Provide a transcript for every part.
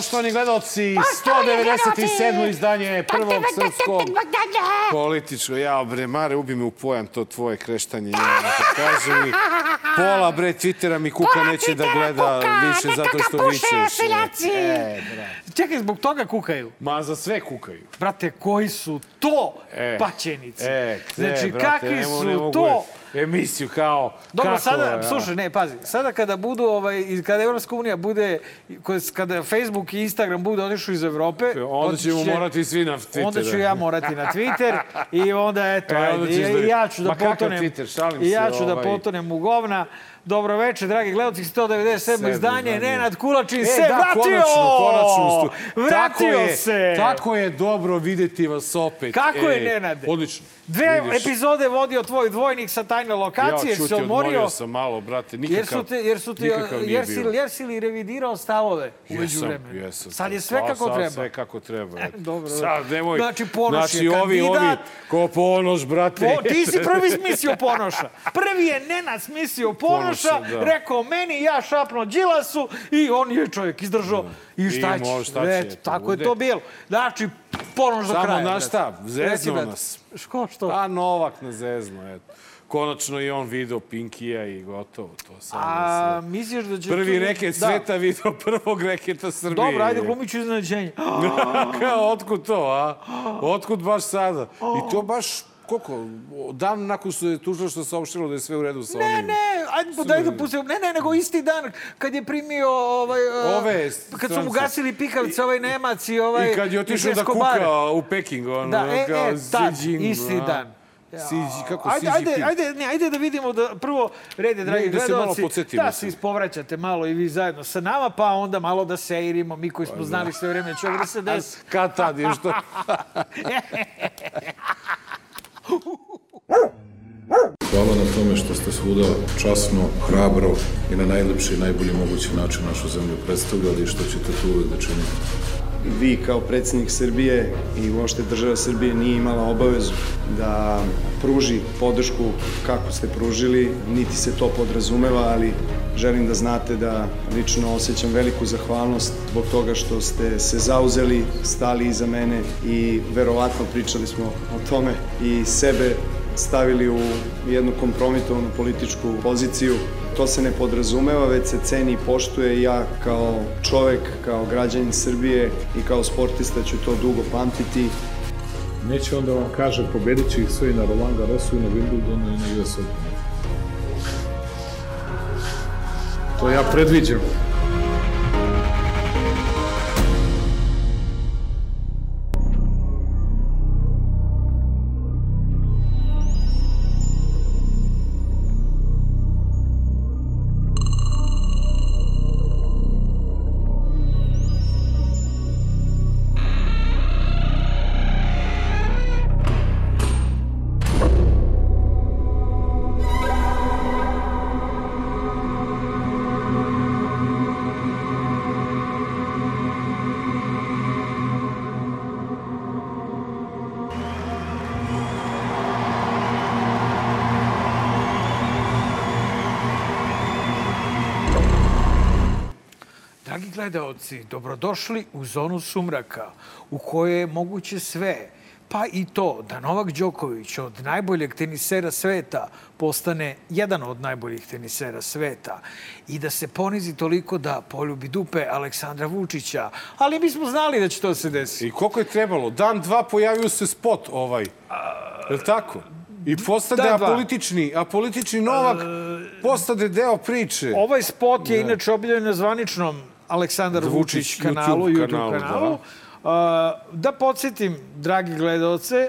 Poštovani gledalci, 197. izdanje prvog srpskog političkog. Ja, bre, Mare, ubi me u pojam to tvoje kreštanje. Ja, kaže mi, pola, bre, Twittera mi kuka neće da gleda više zato što vičeš. E, brate. Čekaj, zbog toga kukaju. Ma, za sve kukaju. Brate, koji su to E, paćenici? E, znači, e, brate, kakvi su to... Emisiju kao... Dobro, kako, sada, a? slušaj, ne, pazi, sada kada budu, ovaj, kada Evropska unija bude, kada Facebook i Instagram budu otišli iz Evrope, Onda ćemo će- morati svi na Twitter. Onda ću ja morati na Twitter i onda eto, E, onda ajde, i, da- ja ću da Ma potonem. Twitter, šalim I ja se, ću da ovaj. potonem u govna. Dobro večer, dragi gledalci, 197. Sedmo izdanje. Nenad Kulačin E, se da, vratio! konačno, konačno. Vratio tako je, se! Tako je dobro videti vas opet. Kako je, Ej, Nenade? Odlično. Dve Vidiš. epizode vodio tvoj dvojnik sa tajne lokacije, Ja, čuti, odmorio. odmorio sam malo, brate, nikakav, Jer su te, jer su te, jer si, jer si li revidirao stavove u Jesam, međuvremenu? jesam. Sad je sve Pa, kako sad treba. Sve kako treba. dobro, Sad, nemoj. Znači, Ponoš znači, je ovi, ovi, kandidat. ko ponoš, brate. Po, ti si prvi smislio Ponoša. Prvi je Nenad smislio Ponoša, Ponoša, da. rekao meni, ja šapno Đilasu i on je čovjek izdržao. I šta I će? šta će, Eto, eto, tako je bude. to bilo. Znači, Ponoš do Samo, kraja. znaš brate. šta, zeznuo nas. Ško, što? A Novak na zezno, eto. Konačno i on video Pinkija i gotovo. To samo A misliš da će... Prvi tu- reket Da. sveta video prvog reketa Srbije. Dobro, ajde, glumit ću iznenađenje. Kao, otkud to, a? Otkud baš sada? I to baš, koliko? Dan nakon što je tužilaštvo saopštilo da je sve u redu sa Ne, onim. ne, ajde, pa daj da pustimo. Ne, ne, nego isti dan kad je primio ovaj... uh, Ove Kad su mu gasili pikavce, ovaj Nemac i ovaj... I kad je otišao da kuka u Peking, ono, Da, e, kao e, tad, Jinping, isti a? dan. Xi- kako ajde, Xi ajde, ajde, ne, ajde da vidimo da prvo rede, dragi da se malo gledalci, podsjetimo da se. se ispovraćate malo i vi zajedno sa nama, pa onda malo da seirimo, mi koji smo znali sve vreme će da se desi. Kad tad je što? Hvala na tome što ste svuda časno, hrabro i na najlepši i najbolji mogući način našu zemlju predstavljali i što ćete to uvek da činite. Vi kao predsjednik Srbije i uopšte država Srbije nije imala obavezu da pruži podršku kako ste pružili, niti se to podrazumeva, ali želim da znate da lično osjećam veliku zahvalnost zbog toga što ste se zauzeli, stali iza mene i verovatno pričali smo o tome i sebe stavili u jednu kompromitovanu političku poziciju. To se ne podrazumeva, već se ceni i poštuje ja kao čovek, kao građanin Srbije i kao sportista ću to dugo pamtiti. Neće onda vam kaže, pobedit ih sve i na Roland Garrosu i na Wimbledonu i na US Openu. To ja predviđam. Gledaoci, dobrodošli u zonu sumraka u kojoj je moguće sve. Pa i to da Novak Đoković od najboljeg tenisera sveta postane jedan od najboljih tenisera sveta i da se ponizi toliko da poljubi dupe Aleksandra Vučića. Ali mi smo znali da će to se desiti. I koliko je trebalo? Dan, dva pojavio se spot ovaj. Je li tako? I postade dva. apolitični, apolitični Novak postade deo priče. Ovaj spot je inače objavljen na zvaničnom Aleksandar Vučić Vučić kanalu, YouTube YouTube kanalu, kanalu. Da. da podsjetim, dragi gledalce,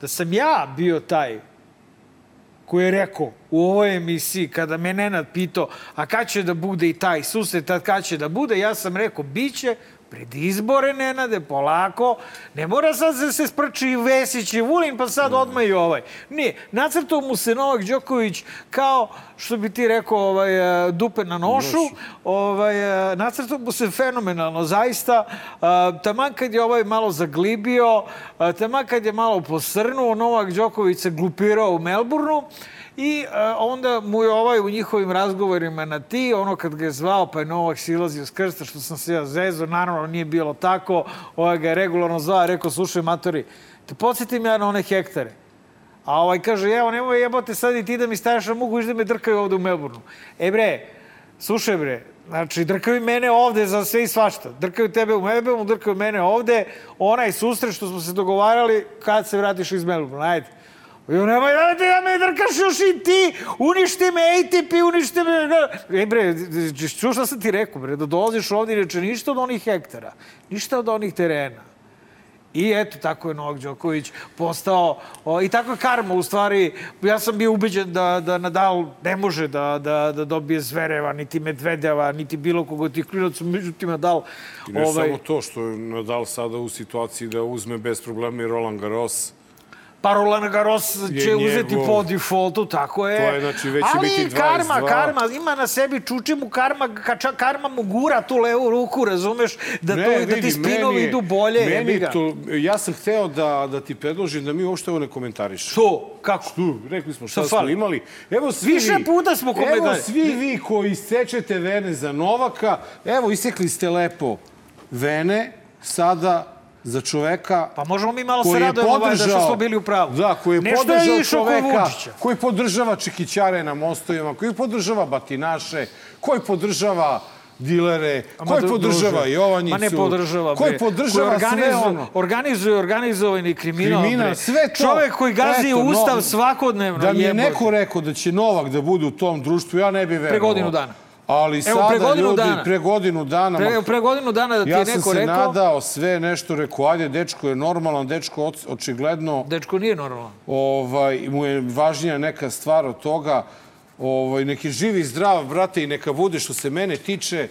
da sam ja bio taj koji je rekao u ovoj emisiji, kada me Nenad pitao, a kad će da bude i taj susret, a kad će da bude, ja sam rekao, bit će pred izbore, Nenade, polako. Ne mora sad da se sprči i Vesić i Vulin, pa sad odmah i ovaj. Nije. Nacrtao mu se Novak Đoković kao, što bi ti rekao, ovaj, e, dupe na nošu. Ovaj, e, nacrtao mu se fenomenalno, zaista. A, taman kad je ovaj malo zaglibio, taman kad je malo posrnuo, Novak Đoković se glupirao u Melbourneu. I uh, e, onda mu je ovaj u njihovim razgovorima na ti, ono kad ga je zvao, pa je Novak silazio s krsta, što sam se ja zezo, naravno nije bilo tako, ovaj ga je regularno zvao, rekao, slušaj, matori, te podsjetim ja na one hektare. A ovaj kaže, evo, nemoj jebote sad i ti da mi staješ na mugu, da me drkaju ovde u Melbourneu. E bre, slušaj bre, znači drkaju mene ovde za sve i svašta. Drkaju tebe u Melbourneu, drkaju mene ovde, onaj susret što smo se dogovarali kad se vratiš iz Melbournea, ajde. Jo, nemoj da te ja me drkaš još i ti, uništi me ATP, uništi me... E bre, čuo šta sam ti rekao, bre, da dolaziš ovdje i reče ništa od onih hektara, ništa od onih terena. I eto, tako je Novak Đoković postao, o, i tako je karma u stvari. Ja sam bio ubeđen da, da Nadal ne može da, da, da dobije Zvereva, niti Medvedeva, niti bilo koga od tih klinaca, međutim Nadal... I ne ovaj... samo to, što je Nadal sada u situaciji da uzme bez problema i Roland Garros, pa Roland Garros će njegov, uzeti po defaultu, tako je. To je, znači, već Ali biti 22. karma, karma, ima na sebi, čuči mu karma, kača, karma mu gura tu levu ruku, razumeš, da, ne, to, vidi, da ti spinovi idu bolje. Meni to, ja sam hteo da, da ti predložim da mi uopšte ovo ne komentariš. Što? Kako? Što? Rekli smo šta, šta smo imali. Evo svi Više vi, puta smo komentari. Evo svi vi koji isečete vene za Novaka, evo isekli ste lepo vene, sada za čoveka pa možemo mi malo se radujemo ovaj da što smo bili u pravu. Da, koji je Nešto podržao je čoveka, koji podržava čekićare na mostovima, koji podržava batinaše, koji podržava dilere, Ama koji podržava Jovanjicu, Ma ne podržava, koji podržava koji sve ono. Organizuje organizovani kriminal. Kriminal, sve to. Čovek koji gazi Eto, ustav no, svakodnevno. Da mi je jebote. neko rekao da će Novak da bude u tom društvu, ja ne bih verovao. Pre godinu dana. Ali Evo, sada pre godinu ljudi, dana. pre godinu dana... Pre, pre godinu dana da ti ja je neko rekao... Ja sam se nadao sve nešto, rekao, ajde, dečko je normalan, dečko očigledno... Dečko nije normalan. Ovaj, mu je važnija neka stvar od toga. Ovaj, neki živi zdrav, brate, i neka bude što se mene tiče.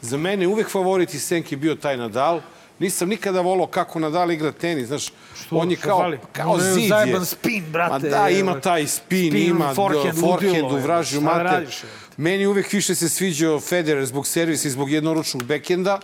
Za mene uvek favorit i Senki bio taj Nadal. Nisam nikada volao kako Nadal igra tenis, znaš, Što, on je kao, kao on zid je. Zajeban spin, brate. Ma da, ima taj spin, spin ima forehand, forehand u vražju da mater. je? Meni uvek više se sviđao Federer zbog servisa i zbog jednoručnog bekenda.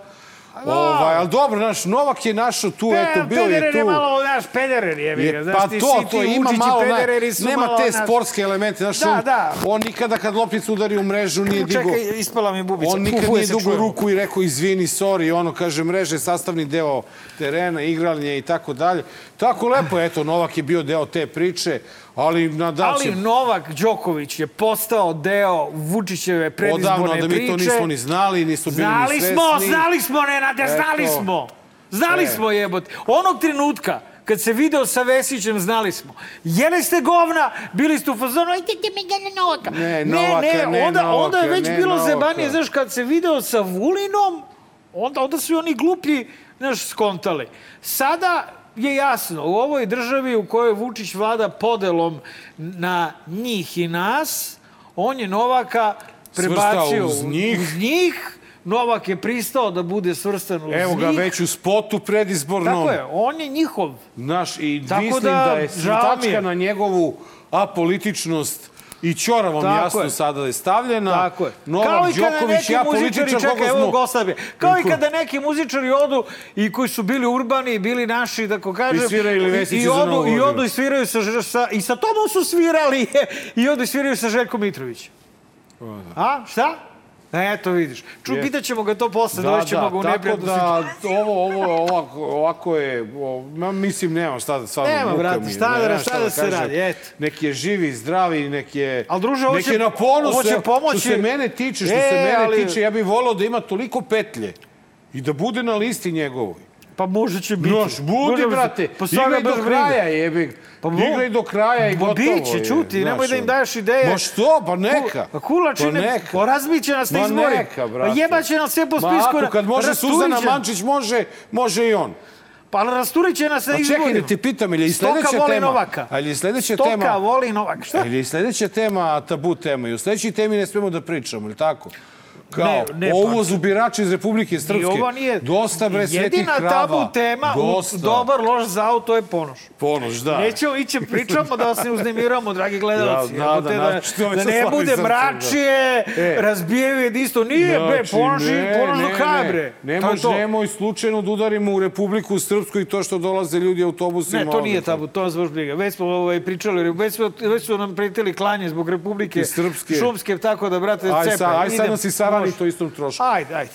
Ovaj, ali dobro, naš Novak je našao tu, Pe, eto, bio je tu. Je malo, naš, Pederer je, je znaš, pa ti to, si to ti ima malo, Pedereri su nema malo, te naš, sportske elemente, znaš, Da, on, da. on nikada kad lopticu udari u mrežu nije digo, Čekaj, ispala mi bubica. on nikad nije dugo ruku i rekao izvini, sorry, ono, kaže, mreže je sastavni deo terena, igranje i tako dalje. Tako lepo, eto, Novak je bio deo te priče, ali Nadal će... Ali Novak Đoković je postao deo Vučićeve predizborne Odavno, priče. da mi to nismo ni znali, nisu bili znali ni svesni. smo, znali smo, Nenade, znali smo. Znali E. smo, jebote. Onog trenutka, kad se video sa Vesićem, znali smo. Jeli ste govna, bili ste u fazonu, ajde ti mi ga na Novaka. Ne, Novaka, ne, onda, onda je Novaka, već ne, bilo Novaka. zebanije, znaš, kad se video sa Vulinom, onda, onda su i oni gluplji, znaš, skontali. Sada je jasno, u ovoj državi u kojoj Vučić vlada podelom na njih i nas, on je Novaka prebacio uz njih. uz njih. Novak je pristao da bude svrstan uz Evo ga njih. već u spotu predizbornom. Tako je, on je njihov. Znaš, i Tako mislim da, da, je žao mi tačka je. na njegovu apolitičnost i ćoravom Tako jasno je. sada je stavljena. Tako je. Novak i Đoković, ja političar čekaj, koga evo smo... Goslavije, kao i Ko- kada neki muzičari odu i koji su bili urbani, bili naši, da ko kažem... I sviraju i, za odu, Novu I odu i sviraju sa, sa, i sa tobom su svirali i odu i sviraju sa Željkom Mitrovićem. A, šta? E, eto vidiš. Ču, Je. pitaćemo ga to posle, da, doćemo ga u neprijatnu da ovo, ovo, ovako, ovako je, o, mislim, nema šta da stvarno Nema, brate, šta da- šta da se kažem. radi, eto. Nek je živi, zdravi, nek je, Al, druže, nek je na ponosu. ovo pomoći- Što se mene tiče, što E, se mene ali- tiče, ja bih volao da ima toliko petlje i da bude na listi njegovoj. Pa možda će biti. Noš, budi, brate. Pa stvarno Igraj do kraja, jebi. Pa mo- Igraj do kraja i Ma gotovo. biće, je, čuti, znaš, nemoj da im daješ ideje. Ma što, pa neka. Pa kulačine, Pa neka. pa razbiće nas na Ma izborima. neka, brate. Pa jebaće nas sve po Ma spisku. ako kad može Suzana Mančić, može, može i on. Pa rasturit će nas na Pa izborima. čekaj da ti pitam, ili je sledeća Stoka voli tema? Novaka. Ali je sledeća Stoka tema... voli Novaka. Šta? Ili je sledeća tema tabu tema i u sledećoj temi ne smemo da pričamo, ili tako? Kao Ne, ne, pa- uvozu birača iz Republike I Srpske. ovo nije... Dosta bre svetih Jedina krava. tabu tema, Dosta. dobar, loš za auto je ponoš. Ponoš, da. Nećemo ići pričamo da vas ne uznemiramo, dragi gledalci. Da, da, da, da, je da sa ne bude da. mračije, E. razbijaju jedinstvo. Nije, bre, Znači, ponoš, ne, ponoš do ne, kraja, ne. bre. Ne je može, to. nemoj slučajno da udarimo u Republiku Srpsku i to što dolaze ljudi autobusima. Ne, to nije tabu, to vas baš briga. Već smo ovaj, pričali, već, smo, već su nam pretili klanje zbog Republike Srpske. Šumske, tako da, brate, sad, aj sad nas i sarani Može. to istom trošku. Ajde, ajde.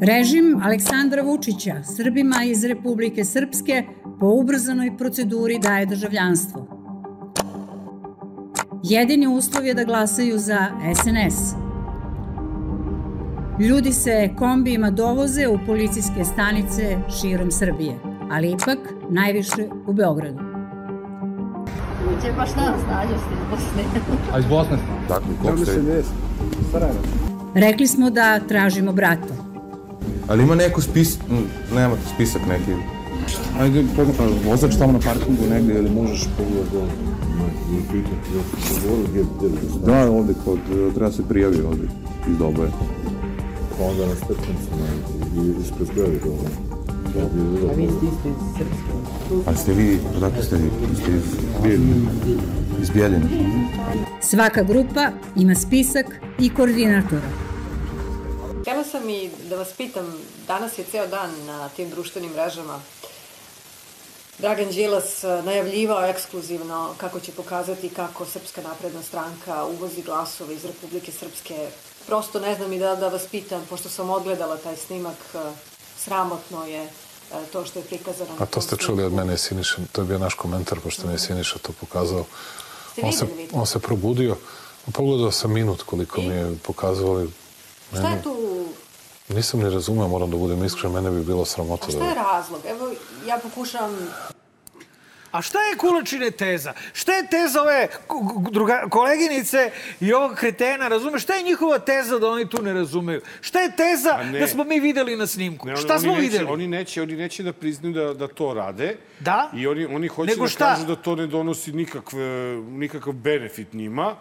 Režim Aleksandra Vučića Srbima iz Republike Srpske po ubrzanoj proceduri daje državljanstvo. Jedini uslov je da glasaju za SNS. Ljudi se kombijima dovoze u policijske stanice širom Srbije, ali ipak najviše u Beogradu. Uđe baš nas nađe ste iz Bosne. A iz Bosne? Koliko ste? Rekli smo da tražimo brata. Ali ima neko spis... m, Nema spisak neki. Ajde, pogledaj, vozač tamo na parkingu negde ili možeš pogledati Da, ovde kod, treba se prijavi ovde iz Doboje. Pa onda na stepenicama i ispred zgrade dole. A vi ste isto iz Srpske. A ste vi, odakle ste vi? Ste iz Bijeljine? Iz Bijeljine. Svaka grupa ima spisak i koordinatora. Htjela sam i da vas pitam, danas je ceo dan na tim društvenim mrežama Dragan Đilas eh, najavljivao ekskluzivno kako će pokazati kako Srpska napredna stranka uvozi glasove iz Republike Srpske. Prosto ne znam i da, da vas pitam, pošto sam odgledala taj snimak, eh, sramotno je eh, to što je prikazano. na A to ste čuli od mene, Siniša, to je bio naš komentar, pošto mi je Siniša to pokazao. On se, on se probudio. Pogledao sam minut koliko mi je pokazovali. Šta je tu, Nisam ni razumeo, moram da budem iskren, mene bi bilo sramota a šta je da... razlog? Evo, ja pokušavam A šta je Kulačine teza? Šta je teza ove druga, koleginice i ovog kretena, razumeš? Šta je njihova teza da oni tu ne razumeju? Šta je teza da smo mi videli na snimku? Ne, šta oni smo neće, videli? Oni neće, oni neće da priznaju da, da to rade. Da? I oni, oni hoće Nego da šta? kažu da to ne donosi nikakve, nikakav benefit njima.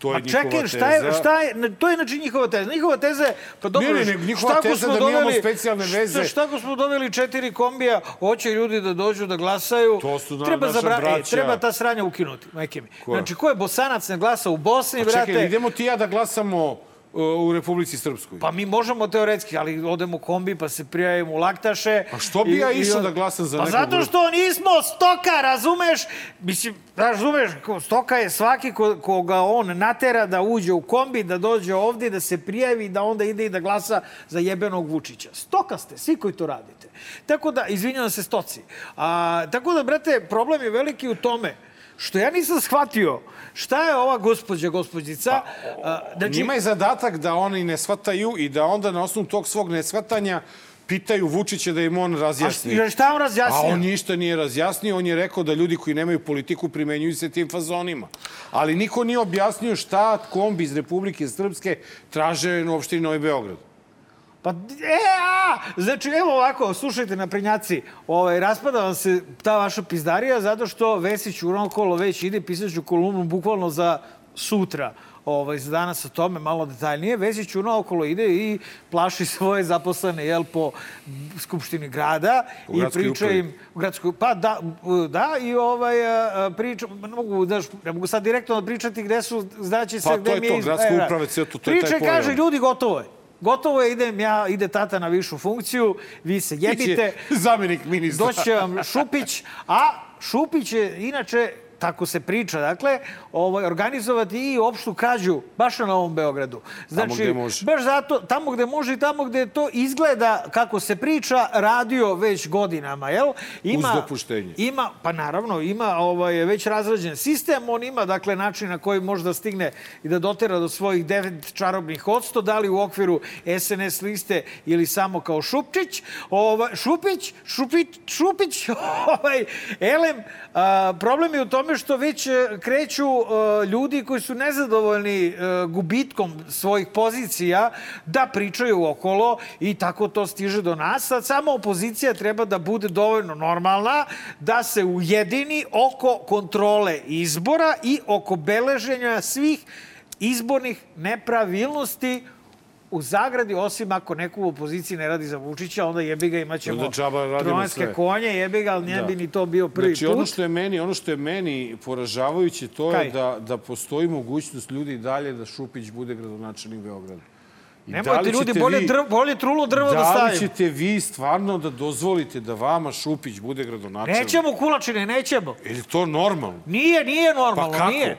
To je njihova čekaj, šta je, šta je, to je znači njihova teza. Njihova teza je, pa dobro, Ne, ne, ne, njihova šta teza smo da mi imamo doveli- specijalne veze. Šta, šta ako smo doveli četiri kombija, hoće ljudi da dođu da glasaju. To su na- treba, naša zabra- e, braća. treba ta sranja ukinuti, majke mi. Ko? Znači, ko je bosanac ne glasa u Bosni, Pa brate? čekaj, idemo ti ja da glasamo u Republici Srpskoj. Pa mi možemo teoretski, ali odemo u kombi pa se prijavimo u laktaše. A što bi ja I- i išao on- da glasam za pa nekog zato u- što nismo stoka, razumeš? Mislim, razumeš, stoka je svaki ko, koga on natera da uđe u kombi, da dođe ovdje, da se prijavi, da onda ide i da glasa za jebenog Vučića. Stoka ste, svi koji to radite. Tako da, izvinjavam se stoci. A, tako da, brate, problem je veliki u tome što ja nisam shvatio šta je ova gospođa, gospođica. a, znači, Njima je zadatak da oni ne shvataju i da onda na osnovu tog svog neshvatanja pitaju Vučića da im on razjasni. A šta on razjasnio? A on ništa nije razjasnio, on je rekao da ljudi koji nemaju politiku primenjuju se tim fazonima. Ali niko nije objasnio šta kombi iz Republike Srpske traže na opštini Novi Beograd. Pa, e, a! Znači, evo ovako, slušajte, naprednjaci, ovaj, raspada vam se ta vaša pizdarija zato što Vesić uronokolo već ide, pisat ću kolumnu bukvalno za sutra, ovaj, za danas o tome, malo detaljnije. Vesić unaokolo ide i plaši svoje zaposlene, jel, po Skupštini grada U i priča upravi. im, u gradskoj, pa da, da, i ovaj, a, priča, ne mogu, daš, ne mogu sad direktno pričati gde su, znaće se Pa, gde to je mi to, iz- gradska e, da. uprava, to, to je taj Priča kaže, ljudi, gotovo je. Gotovo je, idem ja, ide tata na višu funkciju, vi se jebite. Zamenik ministra. Doći će vam Šupić, a Šupić je inače tako se priča, dakle, ovaj, organizovati i opštu krađu baš na Novom Beogradu. Znači, gde može. baš zato, tamo gde može i tamo gde to izgleda, kako se priča, radio već godinama, jel? Uz dopuštenje. Ima, pa naravno, ima ovaj, već razrađen sistem, on ima, dakle, način na koji može da stigne i da dotera do svojih devet čarobnih odsto, da li u okviru SNS liste ili samo kao Šupčić. Ovaj, Šupić, Šupić, Šupić, ovaj, Elem, a, problem je u tome tome što već e, kreću e, ljudi koji su nezadovoljni e, gubitkom svojih pozicija da pričaju okolo i tako to stiže do nas. Sad samo opozicija treba da bude dovoljno normalna da se ujedini oko kontrole izbora i oko beleženja svih izbornih nepravilnosti u zagradi, osim ako neko u opoziciji ne radi za Vučića, onda jebi ga imaćemo radimo trojanske sve. konje, jebi ga, ali ne Da. bi ni to bio prvi znači, put. ono što je meni, ono što je meni poražavajuće, to Kaj? je da, da postoji mogućnost ljudi dalje da Šupić bude gradonačelnik Beograda. I da Nemojte li ljudi, bolje, vi- drv, bolje trulo drvo da, Da li stavimo. ćete vi stvarno da dozvolite da vama Šupić bude gradonačelnik? Nećemo kulačine, nećemo. Je li to normalno? Nije, nije Pa normalno, kako? nije.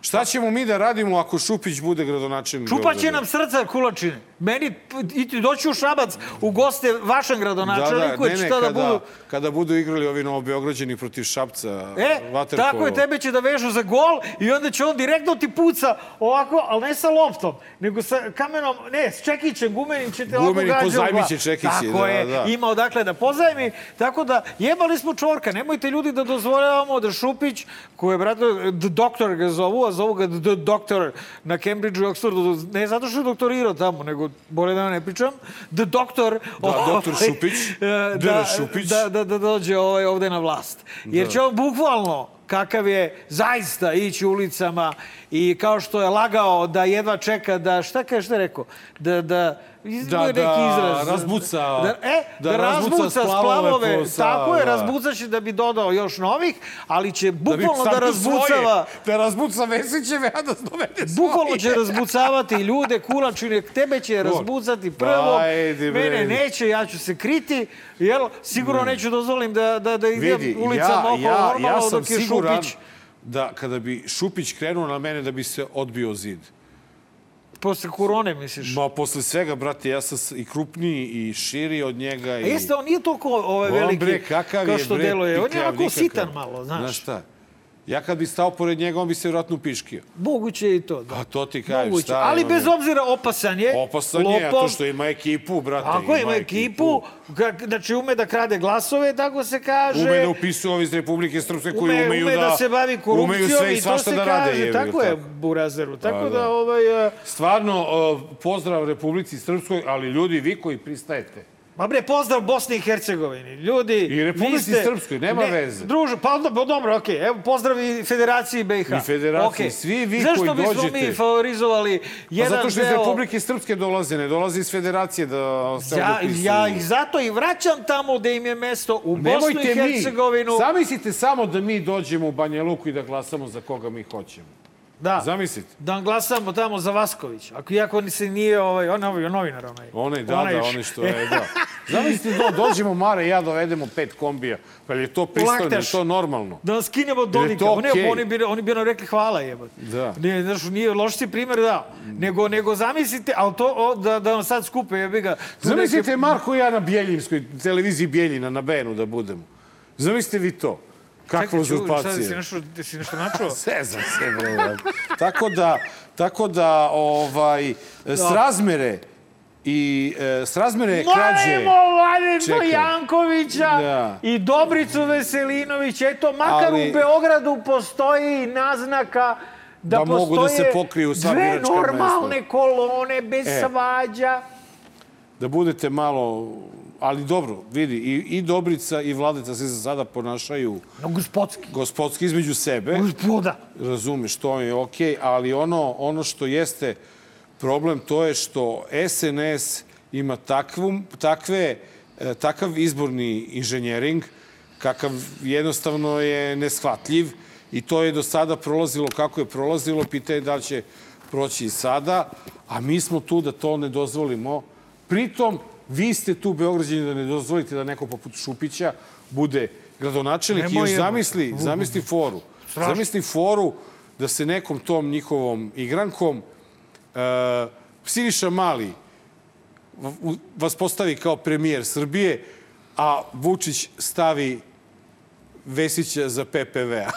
Šta ćemo mi da radimo ako Šupić bude gradonačelnik Beograda? nam srca kulačine. Meni, i doći u Šabac u goste vašem gradonačelniku, da, da, da, ne, ne, šta da kada, budu... kada budu igrali ovi novobeograđani protiv Šapca, E, vaterpolo. tako je, tebe će da vežu za gol i onda će on direktno ti puca ovako, ali ne sa loptom, nego sa kamenom, ne, s čekićem, gumenim će te ovako Gumeni gađa u glavu. pozajmiće čekići, Tako da, je, da. ima odakle da pozajmi. Tako da, jebali smo čorka, nemojte ljudi da dozvoljavamo da Šupić, koji je, brate, doktor ga zovu, a zovu ga doktor na Cambridgeu i Oxfordu, ne zato što je doktorirao tamo, nego, bolje da ne pričam, da doktor... Da, doktor ovaj, Šupić, e, Dr. Šupić. Da, da, da dođe ovaj ovde na vlast. Jer Da. će on bukvalno kakav je zaista ići ulicama i kao što je lagao da jedva čeka da, šta kaže, šta je rekao? Da, da, Da, neki da izraz. razbuca- da, e, da, da razbuca razbuca splavove splavove. po sa- tako je, da. razbucaće da bi dodao još novih, ali će bi bukvalno da, stavio razbucava... Svoje, da razbuca Vesićeve, a da dovede Bukvalno svoje. će razbucavati ljude, kulačine, tebe će razbucati prvo, Ajde, mene neće, ja ću se kriti, jel? Sigurno neću dozvolim da, da, da idem Vidi, ulicama ja, okolo ja, normalno ja dok je siguran Šupić. da kada bi Šupić krenuo na mene da bi se odbio zid. Posle korone, misliš? Ma posle svega, brate, ja sam i krupniji i širi od njega. A I... jeste, on nije toliko ovaj On, veliki bre, kakav kao je, što bre, deluje. On je onako sitan malo, znaš. Znaš šta? Ja kad bi stao pored njega, on bi se vjerojatno upiškio. Moguće je i to, da. A to ti kažeš, Moguće. šta je Ali bez je? obzira opasan je. Opasan je, a to što ima ekipu, brate. Tako ima ekipu, kak- znači ume da krade glasove, tako se kaže. Ume da upisuje ovi iz Republike Srpske koji ume, umeju ume da, da... se bavi korupcijom umeju sve i i to se da kaže. rade. jebi ga, tako je, Burazeru. Tako Pa, da, da. ovaj... eh, Stvarno, uh, pozdrav Republici Srpskoj, ali ljudi, vi koji pristajete. Ma bre, pozdrav Bosni i Hercegovini. Ljudi, I Republici ste... Srpskoj, nema veze. Druže, pa onda, pa dobro, okej. Evo, pozdrav i Federaciji BiH. I Federaciji, Okej. svi vi Zašto koji bismo dođete? mi favorizovali Pa jedan zato što iz deo... Republike Srpske dolaze, ne dolaze iz Federacije da se Ja, odupisuju. ja ih zato i vraćam tamo da im je mesto u Bosnu i Nemojte mi, Hercegovinu. zamislite samo da mi dođemo u Banja Luku i da glasamo za koga mi hoćemo. Da. Zamislite. Da glasamo tamo za Vasković. Ako iako ni se nije ovaj, on ovaj novinar onaj. Onaj, da, Onaj da, onaj što je, da. Zamislite, do, dođemo Mare i ja dovedemo pet kombija. Pa je to pristojno, je to normalno? Da skinemo Dodika. Ne, okej? oni bi, oni bi nam rekli hvala jebote. Da. Ne, znaš, nije loš si primjer, da. Nego, nego zamislite, ali to, o, da, da vam sad skupe, jebi ga. Zamislite neke- Marko i ja na Bjeljinskoj televiziji Bjeljina, na Benu da budemo. Zamislite vi to. Kakva Čekaj, uzurpacija. si nešto, ti si nešto načuo? Sezam se, bre. tako da, tako da, ovaj, srazmere i e, srazmere krađe... Molimo Valentu Čekaj. Jankovića Da. i Dobricu Veselinović. Eto, makar Ali- u Beogradu postoji naznaka da, Da mogu da se pokriju sva dve normalne kolone bez E. svađa. da budete malo... Ali dobro, vidi, i, i Dobrica i Vladeta se za sada ponašaju No, gospodski. gospodski između sebe. Gospoda. Razumeš, to je okej, ali ono, ono što jeste problem, to je što SNS ima takvu, takve, e, takav izborni inženjering, kakav jednostavno je neshvatljiv i to je do sada prolazilo kako je prolazilo, pitanje da li će proći i sada, a mi smo tu da to ne dozvolimo. Pritom, vi ste tu Beograđani da ne dozvolite da neko poput Šupića bude gradonačelnik i Nemoj još zamisli, zamisli foru. Zamisli foru da se nekom tom njihovom igrankom uh, Siniša Mali vas postavi kao premijer Srbije, a Vučić stavi Vesića za PPV-a.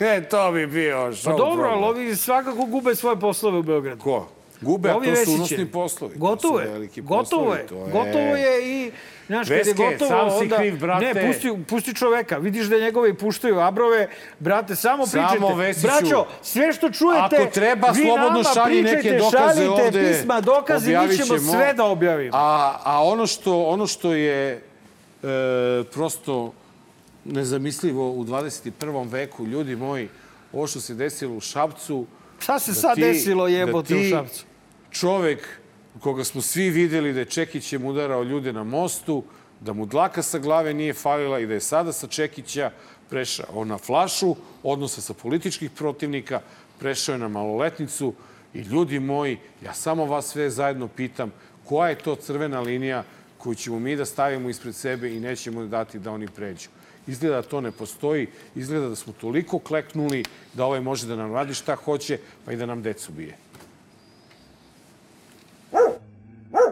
e, to bi bio Pa show dobro, program. ali ovi svakako gube svoje poslove u Beogradu. Ko? Gube, a to su unosni poslovi. Gotovo je. Gotovo je. to Gotovo je i... Znaš, kad je Veske, gotovo, sam si onda... kriv, brate. Ne, pusti, pusti čoveka. Vidiš da njegove i puštaju abrove. Brate, samo Samo, pričajte. Vesiću, Braćo, sve što čujete... Ako treba, vi slobodno nama šalji neke pričajte, dokaze šaljite ovde. pisma, dokazi, mi ćemo sve da objavimo. A, a ono, što, ono što je e, prosto nezamislivo u 21. veku, ljudi moji, ovo što se desilo u Šapcu... Šta se da sad ti- desilo jebote da u ti Šapcu? Čovek koga smo svi videli da je Čekićem udarao ljude na mostu, da mu dlaka sa glave nije falila i da je sada sa Čekića prešao na flašu odnosa sa političkih protivnika, prešao je na maloletnicu i ljudi moji, ja samo vas sve zajedno pitam koja je to crvena linija koju ćemo mi da stavimo ispred sebe i nećemo dati da oni pređu. Izgleda da to ne postoji, izgleda da smo toliko kleknuli da ovaj može da nam radi šta hoće, pa i da nam decu bije.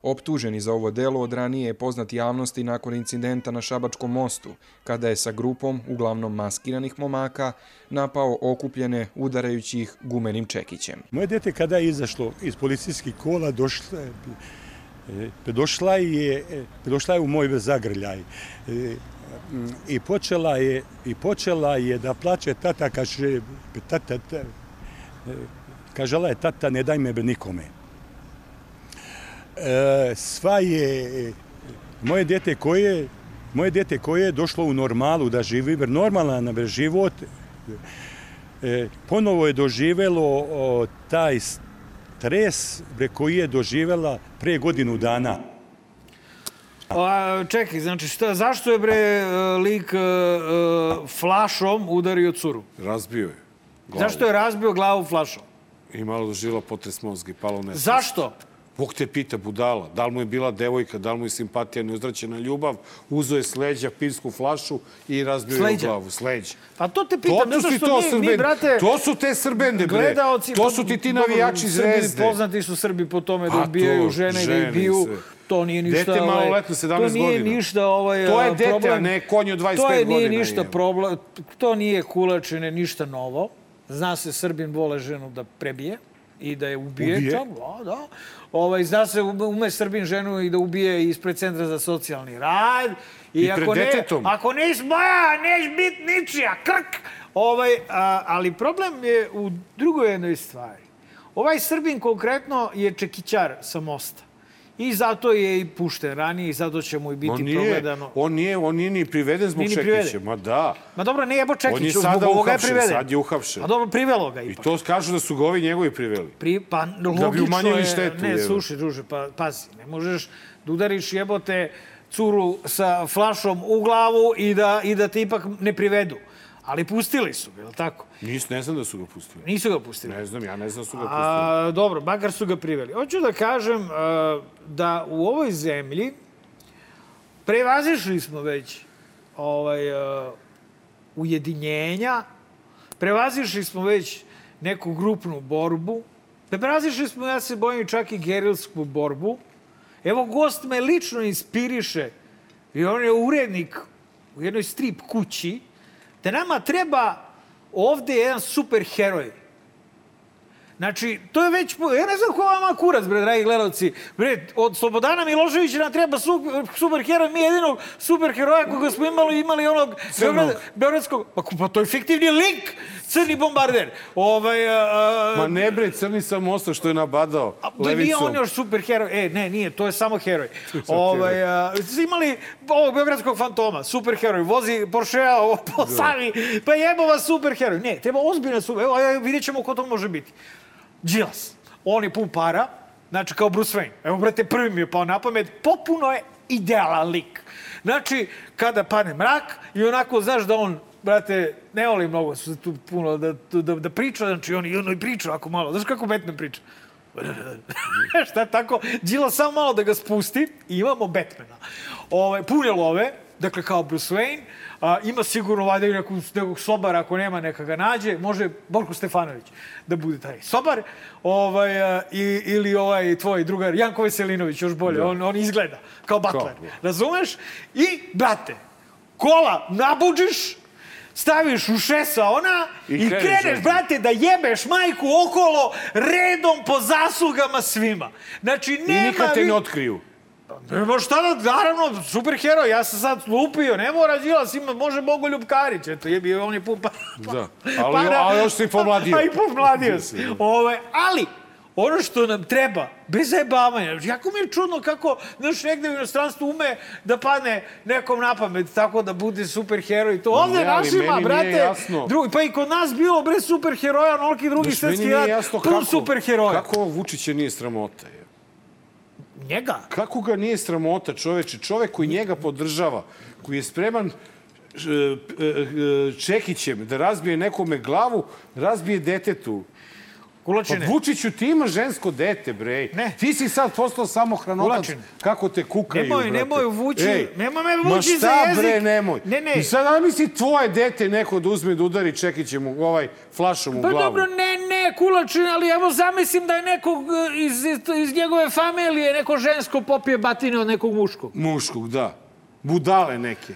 Optuženi za ovo delo od ranije je poznat javnosti nakon incidenta na Šabačkom mostu, kada je sa grupom, uglavnom maskiranih momaka, napao okupljene udarajući ih gumenim čekićem. Moje dete kada je izašlo iz policijskih kola, došla, je- e, došla, je, e, došla je u moj zagrljaj. E, I počela je, i počela je da plače tata, kaže, tata, ta, kažela je tata, ne daj me nikome. E, sva je, moje dete koje, moje dete koje je došlo u normalu da živi, normalan život, e, ponovo je doživelo o, taj stres bre, koji je doživela pre godinu dana. A, čekaj, znači, šta, zašto je bre e, lik e, e, flašom udario curu? Razbio je. glavu. Zašto je razbio glavu flašom? I malo doživjela potres mozga i pala u nesvest. Zašto? Bog te pita, budala. Da li mu je bila devojka, da li mu je simpatija, neuzraćena ljubav, uzo je s leđa pinsku flašu i razbio je u glavu. S leđa. Pa to te pitam, to su što to mi, mi, brate... To su te Srbende, bre. Gledaoci, To su ti ti navijači Srbi, zvezde. Poznati su Srbi po tome da Pa ubijaju to, žene, i da ih biju. To nije ništa... Dete ovaj, maloletno, 17 To nije godina. ništa ovaj, To je dete, problem. a ne konj od 25 To je, nije godina, ništa problem. To nije kulačine, ništa novo. Zna se Srbin vole ženu da prebije i da je ubije. Ubije? Da, da. Ovaj, zna se ume Srbin ženu i da ubije ispred centra za socijalni rad. I pred ako ne, detetom. Ako nisi moja, neš bit ničija. Krk! Ovaj, a, ali problem je u drugoj jednoj stvari. Ovaj Srbin konkretno je čekićar sa mosta. I zato je i pušten ranije i zato će mu i biti On nije, progledano. on nije, on nije ni priveden zbog Nije ni Čekića. Ma da. Ma dobro, nije jebo Čekić, On je zbog sada ovoga je priveden. sad je uhapšen. A dobro, privelo ga I ipak. to kažu da su ga ovi njegovi priveli. Pri, pa logično Da bi umanjili je, štetu, Ne, slušaj, druže, pa pazi, ne možeš da udariš jebote curu sa flašom u glavu i da, i da te ipak ne privedu. Ali pustili su ga, je li tako? Nis, ne znam da su ga pustili. Nisu ga pustili. Ne znam, ja ne znam da su ga pustili. A, dobro, makar su ga priveli. Hoću da kažem a, da u ovoj zemlji prevazišli smo već ovaj, a, ujedinjenja, prevazišli smo već neku grupnu borbu, prevazišli smo, ja se bojim, čak i gerilsku borbu. Evo, gost me lično inspiriše i on je urednik u jednoj strip kući, da nama treba ovde jedan super heroj. Znači, to je već... Ja ne znam ko vama kurac, bre, dragi gledalci. Bre, od Slobodana Miloševića nam treba super, super heroj. Mi jedinog super heroja koga smo imali, imali onog Beograd, Beogradskog... Pa, pa to je fiktivni lik, crni bombarder. Ovaj, a, a, Ma ne bre, crni sam mosta što je nabadao Da nije on još super heroj. E, ne, nije, to je samo heroj. ovaj, a, imali ovog Beogradskog fantoma, super heroj, vozi Porschea ovo po Savi, pa jebo vas super heroj. Ne, treba ozbiljna super, evo, vidjet ćemo ko to može biti. Đilas, on je pun para, znači kao Bruce Wayne. Evo, brate, prvi mi je pao na pamet, popuno je idealan lik. Znači, kada pane mrak i onako, znaš da on brate, ne volim mnogo se tu puno da, da, da priča, znači on i ono i priča ako malo. Znaš kako Batman priča? Šta tako? Đila samo malo da ga spusti i imamo Batmana. Ove, pune love, dakle kao Bruce Wayne, a, ima sigurno valjda i nekog, nekog sobara, ako nema neka ga nađe, može Borko Stefanović da bude taj sobar, ovaj, a, i, ili ovaj tvoj drugar Janko Veselinović, još bolje, Da. on, on izgleda kao butler, Kao, da. razumeš? I, brate, kola nabuđiš, staviš u šesa ona I i, kreneš kreneš, brate, da jebeš majku okolo redom po zaslugama svima. Znači, I nema... nikad te ne otkriju. Nema šta da, naravno, superheroj, ja sam sad lupio, ne mora Đilas, ima, može Bogoljub Karić, eto, jebi, on je pun pa... Da. Ali, ali još si pomladio. A i pomladio si. Ove, ali, ono što nam treba, bez zajebavanja, jako mi je čudno kako, znaš, negde u inostranstvu ume da padne nekom na pamet, tako da bude superheroj. To ovde Ne, našima, brate, drugi, pa i kod nas bilo bre superheroja, onoliki drugi svetski jasno pun kako, superheroja. kako Vučića nije sramota. Je. Njega? Kako ga nije sramota, čoveče? Čovek koji njega podržava, koji je spreman š- e, e, čekićem da razbije nekome glavu, razbije detetu. Kulačine. Pa Vučiću, ti imaš žensko dete, bre. Ne. Ti si sad postao samo hranotac. Kulačine. Kako te kukaju, Nemoj, brate. nemoj vući- Ej, nemoj me ma vući za šta, jezik. bre, nemoj. Ne, ne. I sad zamisli tvoje dete neko da uzme da udari čekićem u ovaj flašom u Pa glavu. dobro, ne, ne, kulačin, ali evo zamislim da je nekog e, iz, iz njegove familije, neko žensko popije batine od nekog muškog. Muškog, da. Budale neke.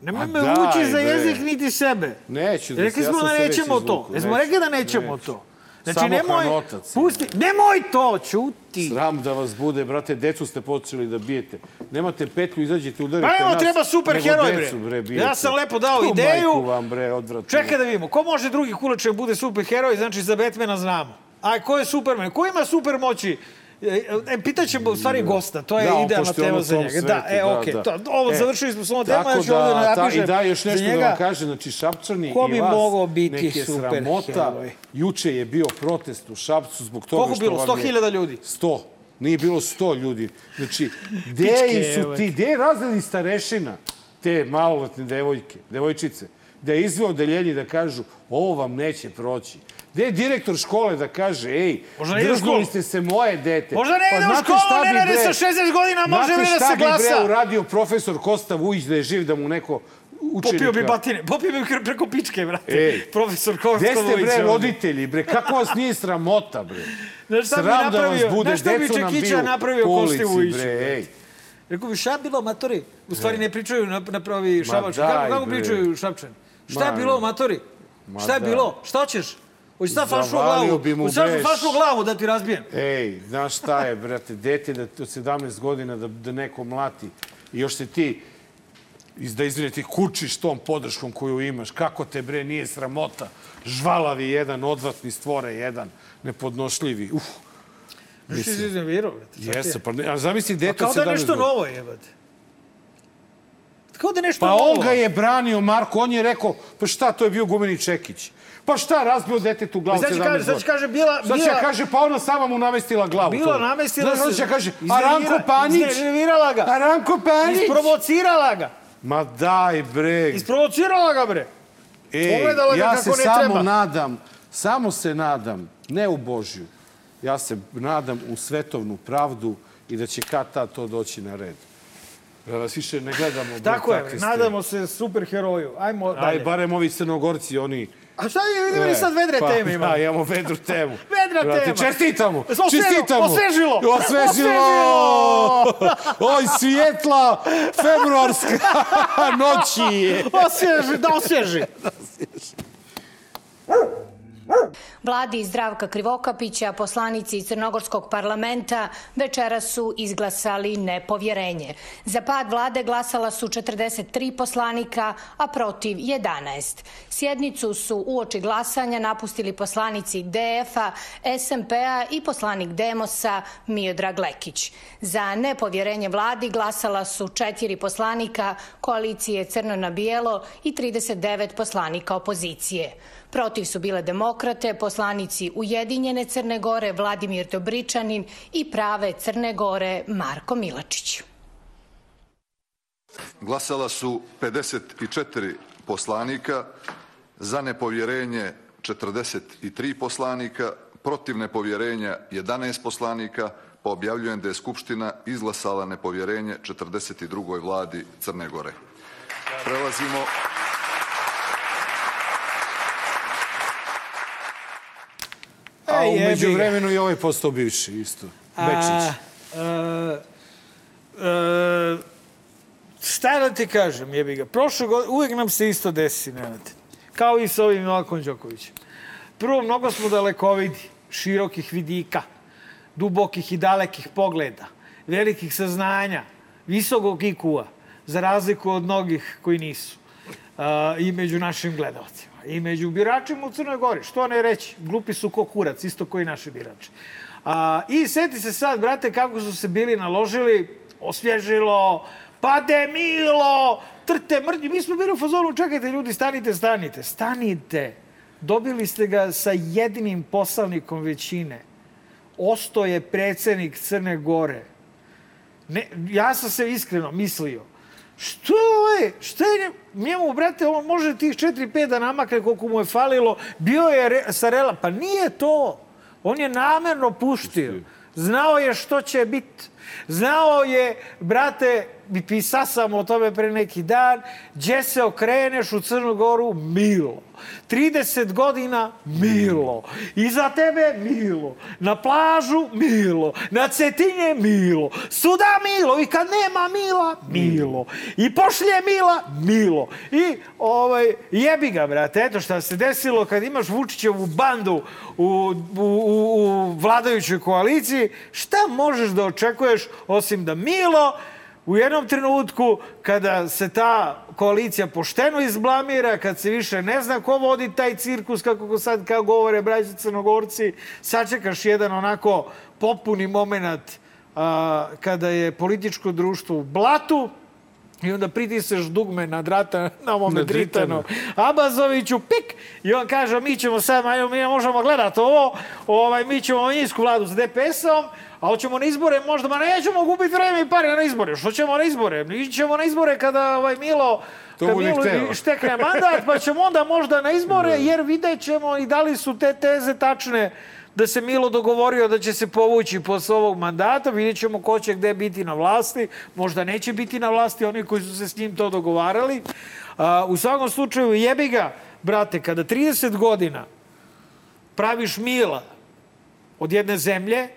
Nemoj Ma me vući za jezik niti sebe. Neću da Rekli se- ja smo sam da se već nećemo to. Jesmo rekli da nećemo to. Znači, Samo nemoj, hranotac. pusti, nemoj to, čuti. Sram da vas bude, brate, decu ste počeli da bijete. Nemate petlju, izađete, udarite Pa evo, nas. treba super heroj, bre. bijete. Ja sam lepo dao Tu ideju. Majku vam, bre, odvratno. Čekaj da vidimo, ko može drugi kulačin bude super heroj, znači za Batmana znamo. A ko je Superman? Ko ima super moći? E, e, pitaćemo u stvari gosta, to je Da, idealna tema za njega. svetu, da, e, da, okej, da. to, ovo E, završili smo s ovom temom, ja ću da ta- napišem I da, još nešto da njega. vam kaže, znači Šapčani Ko i bi vas, mogao biti nek je super sramota. heroj? Juče je bio protest u Šapcu zbog toga Koliko što bilo? vam 100.000 je... ljudi? 100. Nije bilo 100 ljudi. Znači, gde su ti, gde je razredi starešina te maloletne devojke, devojčice, da je izveo odeljenje da kažu ovo vam neće proći. Gde je direktor škole da kaže, ej, u drznuli ste se moje dete. Možda ne ide u znate školu, šta ne bi, radi sa 60 godina, može Znate bre da šta se bi, bre, glasa? uradio profesor Kosta Vujić da je živ, da mu neko učenika... Popio bi batine, popio bi preko pičke, brate. Ej. Profesor Gde Kostović. ste, bre, roditelji, bre? Kako vas nije sramota, bre? Znaš šta bi Sram da vas napravio? bude, Znaš šta bi Čekića napravio Kosti ulici, Vujiću, bre, ej. Rekao bi, šta bilo, matori? U stvari ne pričaju na, na pravi šabački. Kako, kako pričaju šapčani? Šta je bilo, matori? Ma Šta je da. bilo? Šta hoćeš? Hoćeš sad flašu u Zavalio glavu? bi mu Hoćeš sad beš. flašu u glavu da ti razbijem? Ej, znaš šta je, brate, dete da, od 17 godina da, da neko mlati i još se ti iz, da izvine ti kučiš tom podrškom koju imaš. Kako te, bre, nije sramota? Žvalavi jedan, odvratni stvore jedan, nepodnošljivi. Uf, Znaš ti se iznervirao, brate? Jeste, pa ne, a zamisli Pa dete kao od da 17 je nešto godina. novo, jebate. Kao da nešto Pa novo. on ga je branio, Marko, on je rekao, pa šta, to je bio gumeni čekić. Pa šta, razbio detetu glavu Pa sad će 17 kaže- sad će godina. kaže, bila- Sad će bila- kaže, pa ona sama mu namestila glavu. Bila to. namestila se. će kaže, Iznervira- Aranko Panić. Iznervirala ga. Aranko Panić. Isprovocirala ga. Ma daj, bre. Isprovocirala ga, bre. Ej, Pogledala ja se samo treba. nadam, samo se nadam, ne u Božju, ja se nadam u svetovnu pravdu i da će kad tad to doći na red. Da vas više ne gledamo. Tako je, nadamo se super heroju. Ajmo Aj, dalje. barem ovi crnogorci, oni... A šta je, vidimo li sad vedre pa, teme imamo? Da, imamo vedru temu. Vedra Brate, tema. Čestitamo! Čestitamo! osvežilo, Osvežilo! Oj, svijetla februarska noći je. Osvježi, da osvježi. Vladi Zdravka Krivokapića, poslanici Crnogorskog parlamenta večera su izglasali nepovjerenje. Za pad vlade glasala su 43 poslanika, a protiv 11. Sjednicu su uoči glasanja napustili poslanici DF-a, SMP-a i poslanik Demosa Miodrag Lekić. Za nepovjerenje vladi glasala su četiri poslanika koalicije Crno na bijelo i 39 poslanika opozicije. Protiv su bile demokrate, poslanici Ujedinjene Crne Gore Vladimir Dobričanin i prave Crne Gore Marko Milačić. Glasala su 54 poslanika, za nepovjerenje 43 poslanika, protiv nepovjerenja 11 poslanika, pa objavljujem da je Skupština izglasala nepovjerenje 42. vladi Crne Gore. Prelazimo A umeđu vremenu i ovaj postao bivši isto. Bečić. A, e, e, šta da ti kažem, jebi ga. Prošle godine, uvijek nam se isto desi, Nenad. Kao i sa ovim Novakom Đokovićem. Prvo, mnogo smo dalekovidi, širokih vidika, dubokih i dalekih pogleda, velikih saznanja, visokog IQ-a, za razliku od mnogih koji nisu. Uh, I među našim gledalcima. I među biračima u Crnoj Gori. Što ne reći? Glupi su ko kurac, isto koji naši birači. A, I seti se sad, brate, kako su se bili naložili, osvježilo, pade Milo, trte mrđi. Mi smo bili u fazonu, čekajte ljudi, stanite, stanite, stanite. Dobili ste ga sa jedinim poslanikom većine. Osto je predsednik Crne Gore. Ne, ja sam se iskreno mislio, što je, šta je njemu, brate, on može tih 4-5 da namakne koliko mu je falilo, bio je re, Sarela, pa nije to. On je namerno puštio. Znao je što će biti. Znao je, brate, i pisao sam o tome pre neki dan, gdje se okreneš u Crnu Goru, Milo. 30 godina, Milo. Iza tebe, Milo. Na plažu, Milo. Na Cetinje, Milo. Suda, Milo. I kad nema Mila, Milo. I pošlje Mila, Milo. I ovaj, jebi ga, brate. Eto šta se desilo kad imaš Vučićevu bandu u, u, u, u vladajućoj koaliciji. Šta možeš da očekuješ osim da Milo u jednom trenutku kada se ta koalicija pošteno izblamira, kad se više ne zna ko vodi taj cirkus, kako sad kao govore braći crnogorci, sačekaš jedan onako popuni moment a, kada je političko društvo u blatu, i onda pritisneš dugme na drata na ovome Dritanu. Abazoviću, pik, i on kaže, mi ćemo sad, mi možemo gledati ovo, ovaj, mi ćemo manjinsku vladu s DPS-om, a hoćemo na izbore, možda, ma nećemo gubiti vreme i pare na izbore. Što ćemo na izbore? Ićemo na izbore kada ovaj Milo To Milo štekne mandat, pa ćemo onda možda na izbore, jer vidjet ćemo i da li su te teze tačne da se Milo dogovorio da će se povući posle ovog mandata, vidjet ćemo ko će gde biti na vlasti, možda neće biti na vlasti oni koji su se s njim to dogovarali. A, u svakom slučaju, jebi ga, brate, kada 30 godina praviš Mila od jedne zemlje,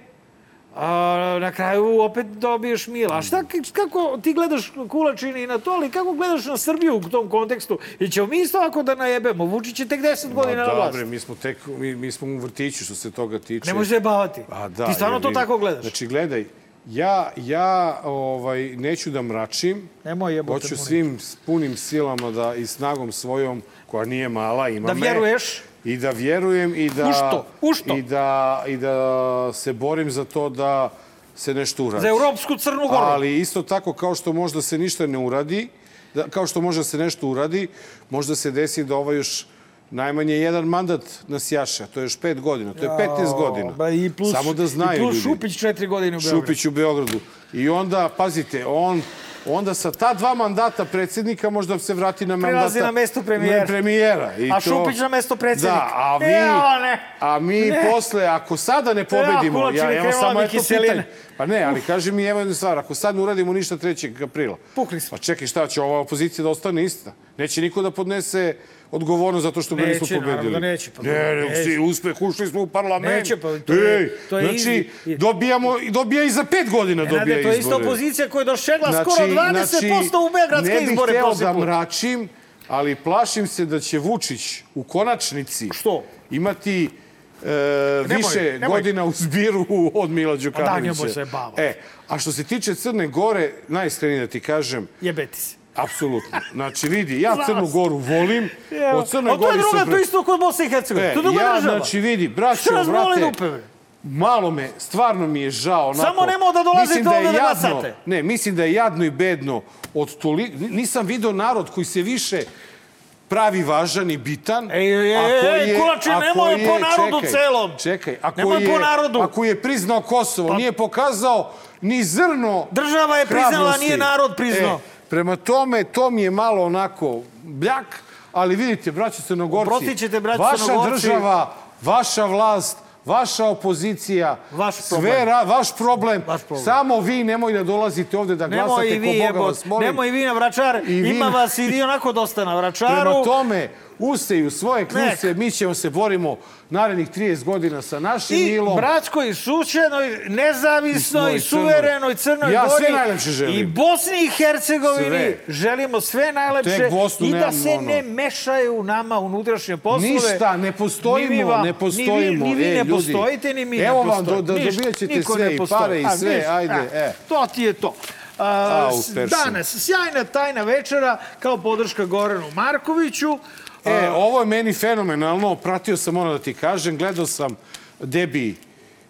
a, na kraju opet dobiješ Mila. A šta, kako ti gledaš kulačini na to, ali kako gledaš na Srbiju u tom kontekstu? I ćemo mi isto ako da najebemo? Vučić je tek 10 godina na Dobre, vlasti. mi smo tek, mi, mi smo u vrtiću što se toga tiče. Ne može se bavati. A da, Ti stvarno to tako gledaš? Znači, gledaj, ja, ja ovaj, neću da mračim. Nemoj jebote Hoću svim punim silama da i snagom svojom, koja nije mala, ima Da me, vjeruješ? I da vjerujem i da... U što? U što? I da, I da se borim za to da se nešto uradi. Za Europsku Crnu Goru. Ali isto tako kao što možda se ništa ne uradi, da, kao što može da se nešto uradi, možda se desi da ovo još najmanje jedan mandat nas jaša. To je još pet godina. To je 15 godina. Ba, i plus, Samo da znaju I plus ljudi. Šupić četiri godine u Beogradu. Šupić u Beogradu. I onda, pazite, on onda sa ta dva mandata predsjednika možda se vrati na mandata... Prelazi na mesto premijera. Ne, premijera. I A to, Šupić na mesto predsjednika. Da, a mi, Evo, ne. a mi Ne. posle, ako sada ne pobedimo, kulačine ja, evo samo eto pitanje. Pa ne, ali kaži mi evo jednu stvar, ako sad ne uradimo ništa 3. aprila, Pukli smo. pa čekaj šta će ova opozicija da ostane ista? Neće niko da podnese odgovornost zato što ga nismo Neće, naravno pobedili. da neće, pa ne, nego neće. uspeh, ušli smo u parlament. Neće, pa to je- Ej, to je znači, easy. dobijamo, dobija i za pet godina dobija Nenade, to je izbore. ista opozicija koja je došegla skoro 20% u Beogradske Znači, ne izbore bih hteo prošli da mračim, ali plašim se da će Vučić u konačnici Što? imati e, Nemoj, više nemoj. godina u zbiru od Mila Đukanovića. nemoj se bavati. E, a što se tiče Crne Gore, najiskrenije da ti kažem, Jebeti se. Apsolutno. Znači, vidi, ja Crnu sam. Goru volim, Evo. od Crne A to je Gori druga, sam... to je isto kod Bosne i Hercegovine. E, to je druga ja, država. znači, vidi, braćo, brate, dupe, malo me, stvarno mi je žao. Onako, Samo nemoj da dolazite da je ovde da jadno- glasate. Ne, mislim da je jadno i bedno od toli... Nisam video narod koji se više pravi važan i bitan. Ej, ej, a ej, koji ej, Kulačin, a nemoj koji po je- narodu čekaj, celom. Čekaj, ako Nemoj je, po narodu. Ako je priznao Kosovo, Pa- nije pokazao ni zrno Država je priznala, nije narod priznao. E, prema tome, to mi je malo onako bljak, ali vidite, braćo Crnogorci, Oprostit ćete, braćo vaša Crnogorci. država, vaša vlast, vaša opozicija, Vaš sve problem. ra, vaš problem. Vaš problem. Samo vi nemoj da dolazite ovde da Nemoj glasate vi, ko Boga jebot. vas molim. Nemoj i vi na vračar. I vi Ima na- vas i vi onako dosta na vračaru. Prema tome, useju svoje kluse, mi ćemo se borimo narednih 30 godina sa našim I Nilom. bratskoj, sušenoj, nezavisnoj, I suverenoj Crnoj Ja Gori sve najlepše želim. i Bosni i Hercegovini Sve. želimo sve najlepše Tek Bosnu i da se ono. ne mešaju u nama unutrašnje poslove. Ništa, ne Ni postojimo, vam- ne postojimo. Ni vi, ni vi e, ne ljudi. postojite, ni mi Evo ne vam, do, postojimo. do, Ništa, dobijat ćete niko sve, i pare i A, sve, ništa, ajde, a, e. To ti je to. A, danas, sjajna tajna večera kao podrška Goranu Markoviću. E, ovo je meni fenomenalno. Pratio sam, ono da ti kažem, gledao sam debi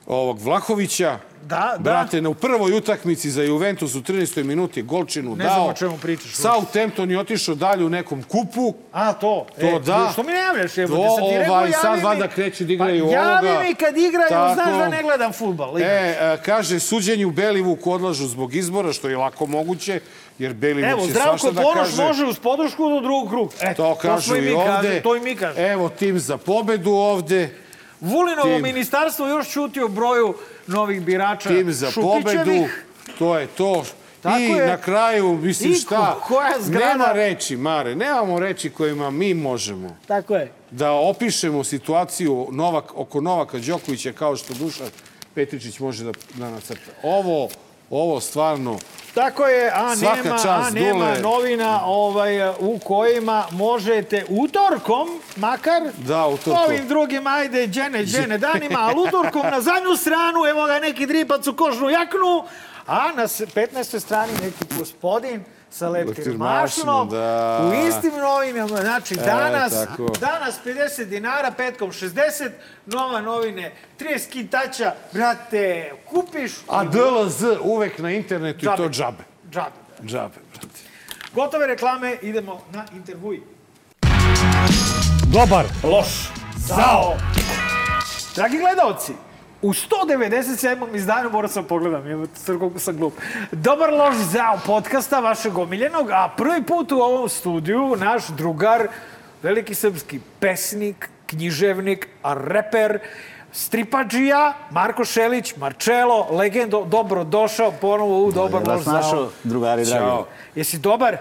ovog Vlahovića. Da, da. Brate, na u prvoj utakmici za Juventus u 13. minuti golčinu Ne dao. znam o čemu pričaš. Southampton je otišao dalje u nekom kupu. A, to. To e, da. Što mi ne javljaš? Evo, To, da sam ti rekao, ovaj, sad valjda kreću da igraju pa, ovoga. Javi mi kad igraju, Tako. znaš da ne gledam futbal. E, e, kaže, suđenje u Belivuku odlažu zbog izbora, što je lako moguće, jer Evo, će Zdravko svašta da Ponoš kaže. može uz podršku do drugog kruga. E, To kažu i ovde. kažemo, to i mi kažemo. Evo, tim za pobedu ovde. Vulinovo tim- ministarstvo još čuti o broju novih birača tim za pobedu. To je to. Tako I je. na kraju, mislim I šta, ko- koja zgrada- nema reči, Mare, nemamo reči kojima mi možemo Tako je. da opišemo situaciju Novak, oko Novaka Đokovića kao što Dušan Petričić može da, da nacrta. Ovo, ovo stvarno, Tako je, a Svaka nema, a nema novina ovaj, u kojima možete utorkom, makar, Da, utorkom. ovim drugim, ajde, džene, džene danima, ali utorkom na zadnju stranu, evo ga neki dripac u kožnu jaknu, a na s- 15. strani neki gospodin sa leptir Leptir mašnom, mašnom, da. u istim novinama, znači E, danas, tako. danas 50 dinara, petkom 60, nova novine, 30 kintaća, brate, kupiš... a DLZ uvek na internetu i to džabe. Džabe. Džabe, brate. Gotove reklame, idemo na intervjuj. Dobar. Loš. Zao. Dragi gledalci, u 197. izdanju, moram sam pogledam, evo sad koliko sam glup. Dobar loš zao podcasta vašeg omiljenog, a prvi put u ovom studiju naš drugar, veliki srpski pesnik, književnik, reper, stripađija, Marko Šelić, Marčelo, legendo, dobro došao ponovo u Dobar loš vas našao, zao. drugari dragi. Ćao. Jesi dobar?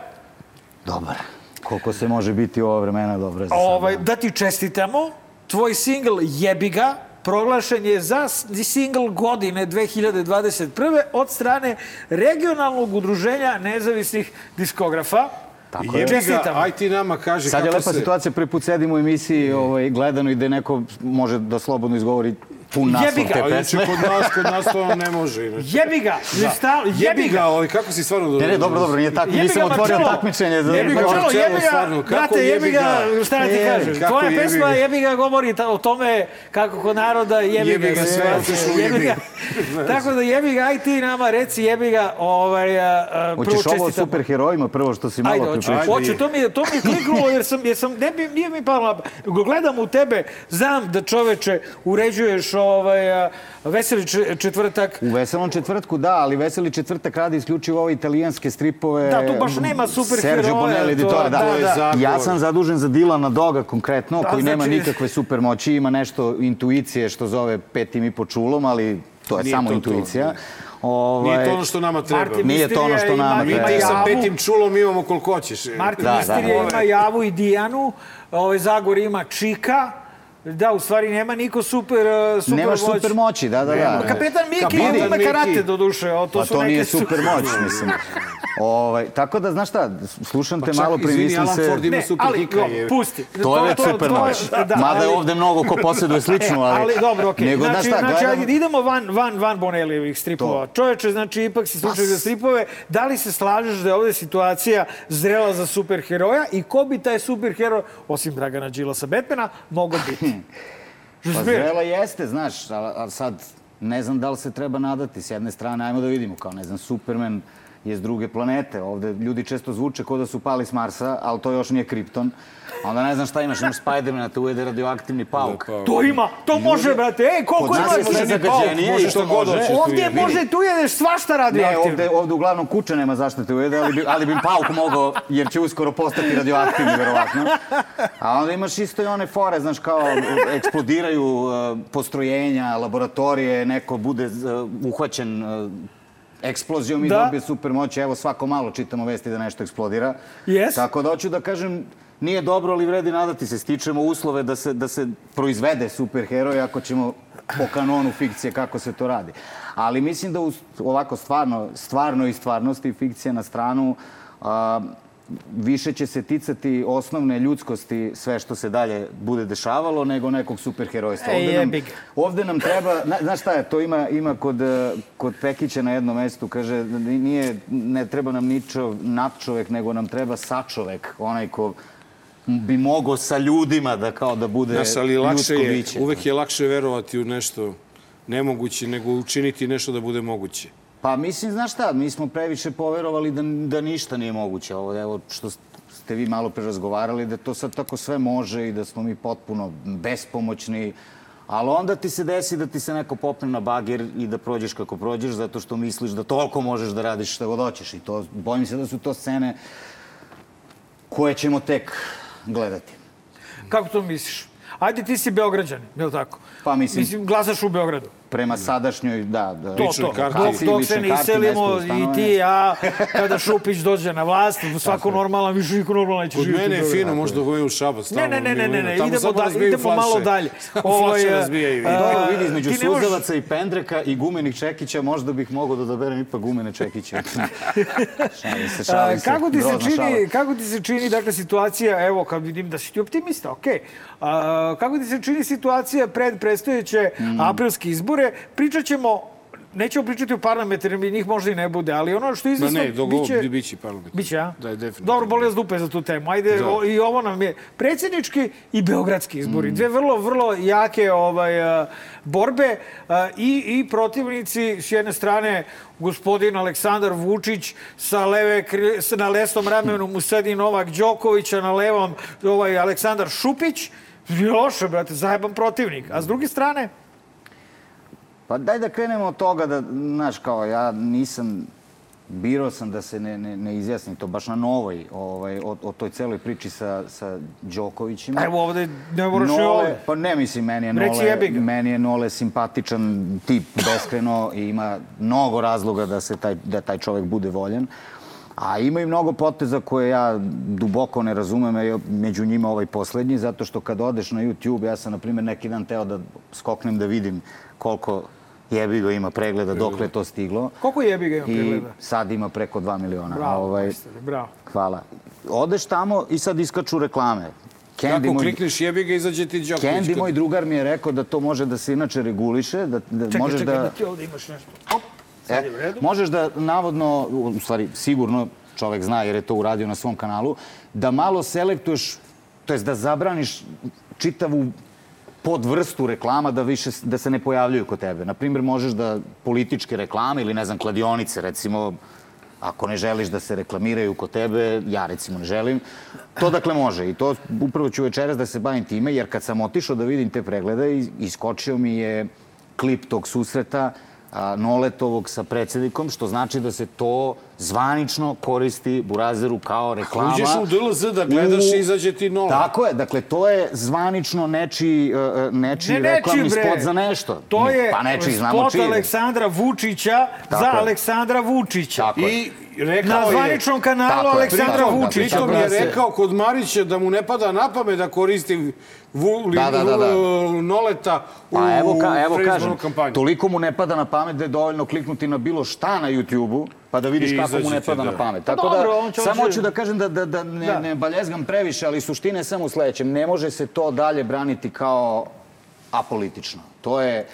Dobar. Koliko se može biti u ovo vremena dobro za Ovaj, da ti čestitamo. Tvoj singl Jebiga proglašen je za s- singl godine 2021. od strane regionalnog udruženja nezavisnih diskografa. Tako je. Čestitam. aj ti nama kaži Sad je kako lepa se... situacija, prvi put sedim u emisiji ovaj, gledano i da neko može da slobodno izgovori pun naslov Jebi ga. te pesme. kod nas, kod nas to ne može. inače. Jebi ga! Da. Stal, Jebi ga, ali kako si stvarno... Ne, ne, dobro, dobro, nije tako. Jebi Nisam ga, otvorio takmičenje. Jebi ga, jebi ga, stvarno, kako brate, jebi jebi ga, ga? šta da ti kažem? kako Tvoja jebi pesma ga? jebi ga govori ta- o tome kako kod naroda jebi, Jebi ga, sve otišlo u jebi jebi. ga. Tako da jebi ga, aj ti nama reci jebi ga, ovaj, a, a, prvo Hoćeš ovo o čestitam. superherojima, prvo što si malo Ajde, hoću, hoću, to mi je, to mi je kliknulo jer sam, jer sam ne bi, nije mi palo Gledam u tebe, znam da čoveče uređuješ ovaj, veseli četvrtak. U Veselom četvrtku, da, ali Veseli četvrtak radi isključivo ove italijanske stripove. Da, tu baš nema superheroja, Sergio Bonelli, to- editore, da. da, da. Ja sam zadužen za Dilana Doga konkretno, Da, koji nema znači- nikakve supermoći, ima nešto intuicije što zove petim i po čulom, ali to je Nije samo to to. intuicija. Ovaj, Nije to ono što nama treba. Martin Nije to ono što nama ima- Mi treba. ti sa petim čulom imamo koliko hoćeš. Martin Da, da. Misterija ima Javu i Dijanu, ovaj Zagor ima Čika. Da, u stvari nema niko super, uh, super Nemaš moć. super moći, da, da, da. Kapetan Miki Kapetan ima Miki. karate do duše, o, to Pa su to neke nije su- super moć, mislim. Ovaj, tako da, znaš šta, slušam te Pa čak, malo, pre izvini, mislim Alan se... Ford ima Ne, super ali, je. pusti. To je već super moć. da, Mada je ali- ovde mnogo ko posjeduje sličnu, ali... ali dobro, okej. Nego, znači, znaš šta, znači, gledam- idemo van, van, van Bonelijevih stripova. Čoveče, znači, ipak si slučaj za stripove. Da li se slažeš da je ovde situacija zrela za superheroja i ko bi taj superhero, osim Dragana Đilasa Batmana, mogao biti? Pa zrela jeste, znaš, ali, sad ne znam da li se treba nadati. S jedne strane, ajmo da vidimo, kao ne znam, Superman je s druge planete. Ovde ljudi često zvuče kao da su pali s Marsa, ali to još nije Krypton. Onda ne znam šta imaš, imaš Spidermana, te ujede radioaktivni pauk. To ima, to može, brate. Ej, koliko ima? je sve može ni pauk, može što god Ovdje je. može, tu jedeš svašta Ne, radioaktivno. ovde, ovde uglavnom kuća nema zašto te ujede, ali bi, ali bi pauk mogao, jer će uskoro postati radioaktivni, verovatno. A onda imaš isto i one fore, znaš, kao eksplodiraju uh, postrojenja, laboratorije, neko bude uh, uhvaćen uh, eksplozijom i Da. dobije super moć. Evo, svako malo čitamo vesti da nešto eksplodira. Yes. Tako da hoću da kažem, nije dobro, ali vredi nadati se. Stičemo uslove da se, da se proizvede superheroj ako ćemo po kanonu fikcije kako se to radi. Ali mislim da u, ovako stvarno, stvarno i stvarnosti fikcija na stranu a, više će se ticati osnovne ljudskosti sve što se dalje bude dešavalo nego nekog superherojstva. Ej, Ovde nam, ovde nam treba, na, znaš šta je, to ima, ima kod, kod Pekića na jednom mestu, kaže, nije, ne treba nam ničov nadčovek, nego nam treba sačovek, onaj ko bi mogao sa ljudima da kao da bude Znaš, ali lakše ljudsko je, biće. uvek je lakše verovati u nešto nemoguće nego učiniti nešto da bude moguće. Pa mislim, znaš šta, mi smo previše poverovali da, da ništa nije moguće. Ovo, evo, što ste vi malo pre razgovarali, da to sad tako sve može i da smo mi potpuno bespomoćni. Ali onda ti se desi da ti se neko popne na bager i da prođeš kako prođeš, zato što misliš da toliko možeš da radiš šta god hoćeš. I to, bojim se da su to scene koje ćemo tek gledati. Kako to misliš? Ajde, ti si Beograđan, je li tako? Pa mislim- Mislim, glasaš u Beogradu. Prema sadašnjoj, da, da To, Ličnoj to. karti. Dok, dok se ne iselimo i ti ja, kada Šupić dođe na vlast, svako normalan, više niko normalan neće Kod živjeti u mene je fino, možda go u Šabac. Ne, tamo ne, ne, ne, ne, ne, idemo, da, idemo malo dalje. Ovaj, razbijaju. a, Dobro, vidi, između Suzavaca i Pendreka i gumenih Čekića možda bih mogao da odaberem ipak gumene Čekiće. šalim se, A, šalim se. kako ti se čini, kako ti se čini dakle situacija, evo kad vidim da si ti optimista, okej. A, kako ti se čini situacija pred predstojeće Mm. aprilske izbore? Pričat ćemo Nećemo pričati o parlamentarnim, njih možda i ne bude, ali ono što je Ma ne, dogo, biće... biće parlament. Biće, a? Da, je definitivno. Dobro, boli vas dupe za tu temu. Ajde, Da. o, i ovo nam je predsjednički i beogradski izbori. Mm. Dve vrlo, vrlo jake ovaj, a, borbe a, i, i protivnici s jedne strane gospodin Aleksandar Vučić sa leve, na lesnom ramenu mu sedi Novak Đoković, a na levom ovaj Aleksandar Šupić. Loše, brate, zajeban protivnik. A s druge strane, Pa daj da krenemo od toga da, znaš, kao ja nisam, birao sam da se ne, ne, ne izjasnim to baš na novoj, ovaj, o, o toj celoj priči sa, sa Đokovićima. evo ovde, ne moraš i ovde. pa ne mislim, meni je, Reci Nole, meni je Nole simpatičan tip, beskreno i ima mnogo razloga da se taj, da taj čovek bude voljen. A ima i mnogo poteza koje ja duboko ne razumem, a među njima ovaj poslednji, zato što kad odeš na YouTube, ja sam, na primjer, neki dan teo da skoknem da vidim koliko jebi ga ima pregleda, dokle je to stiglo. Koliko jebi ga ima I pregleda? sad ima preko 2 miliona. Bravo, ovaj, majstore, bravo. hvala. Odeš tamo i sad iskaču reklame. Candy, Kako moj- klikneš jebi ga, izađe ti Đoković. Candy, moj drugar mi je rekao da to može da se inače reguliše, da, da Čekaj, možeš čekaj, da... da ti ovde imaš nešto. Op, sad je u E, redu. možeš da, navodno, u stvari, sigurno, čovek zna jer je to uradio na svom kanalu, da malo selektuješ, to jest da zabraniš čitavu podvrstu reklama da više da se ne pojavljuju kod tebe. Na primjer, možeš da političke reklame ili ne znam kladionice recimo ako ne želiš da se reklamiraju kod tebe, ja recimo ne želim, to dakle može. I to upravo ću večeras da se bavim time, jer kad sam otišao da vidim te preglede, is- iskočio mi je klip tog susreta a, Noletovog sa predsjednikom, što znači da se to zvanično koristi Burazeru kao reklama. Uđeš u DLZ da gledaš i izađe ti Nola. Tako je, dakle, to je zvanično nečiji, uh, nečiji Ne, reklamni bre. spot za nešto. To je pa nečiji, spot. Aleksandra Vučića Tako za je. Aleksandra Vučića. Tako. I rekao Na zvaničnom kanalu Tako. Aleksandra Pritom- Vučića. Pritom je da rekao kod Marića da mu ne pada na pamet da koristi vu, li, Da, da, da, da. Noleta u Pa evo, ka, evo kažem, kampanju. toliko mu ne pada na pamet da je dovoljno kliknuti na bilo šta na YouTube-u, pa da vidiš kako mu ne pada da. na pamet. Pa Tako dobro, da, on će- on samo hoću da kažem da, da, da ne, Da. ne baljezgam previše, ali suština je samo u sledećem. Ne može se to dalje braniti kao apolitično. To je,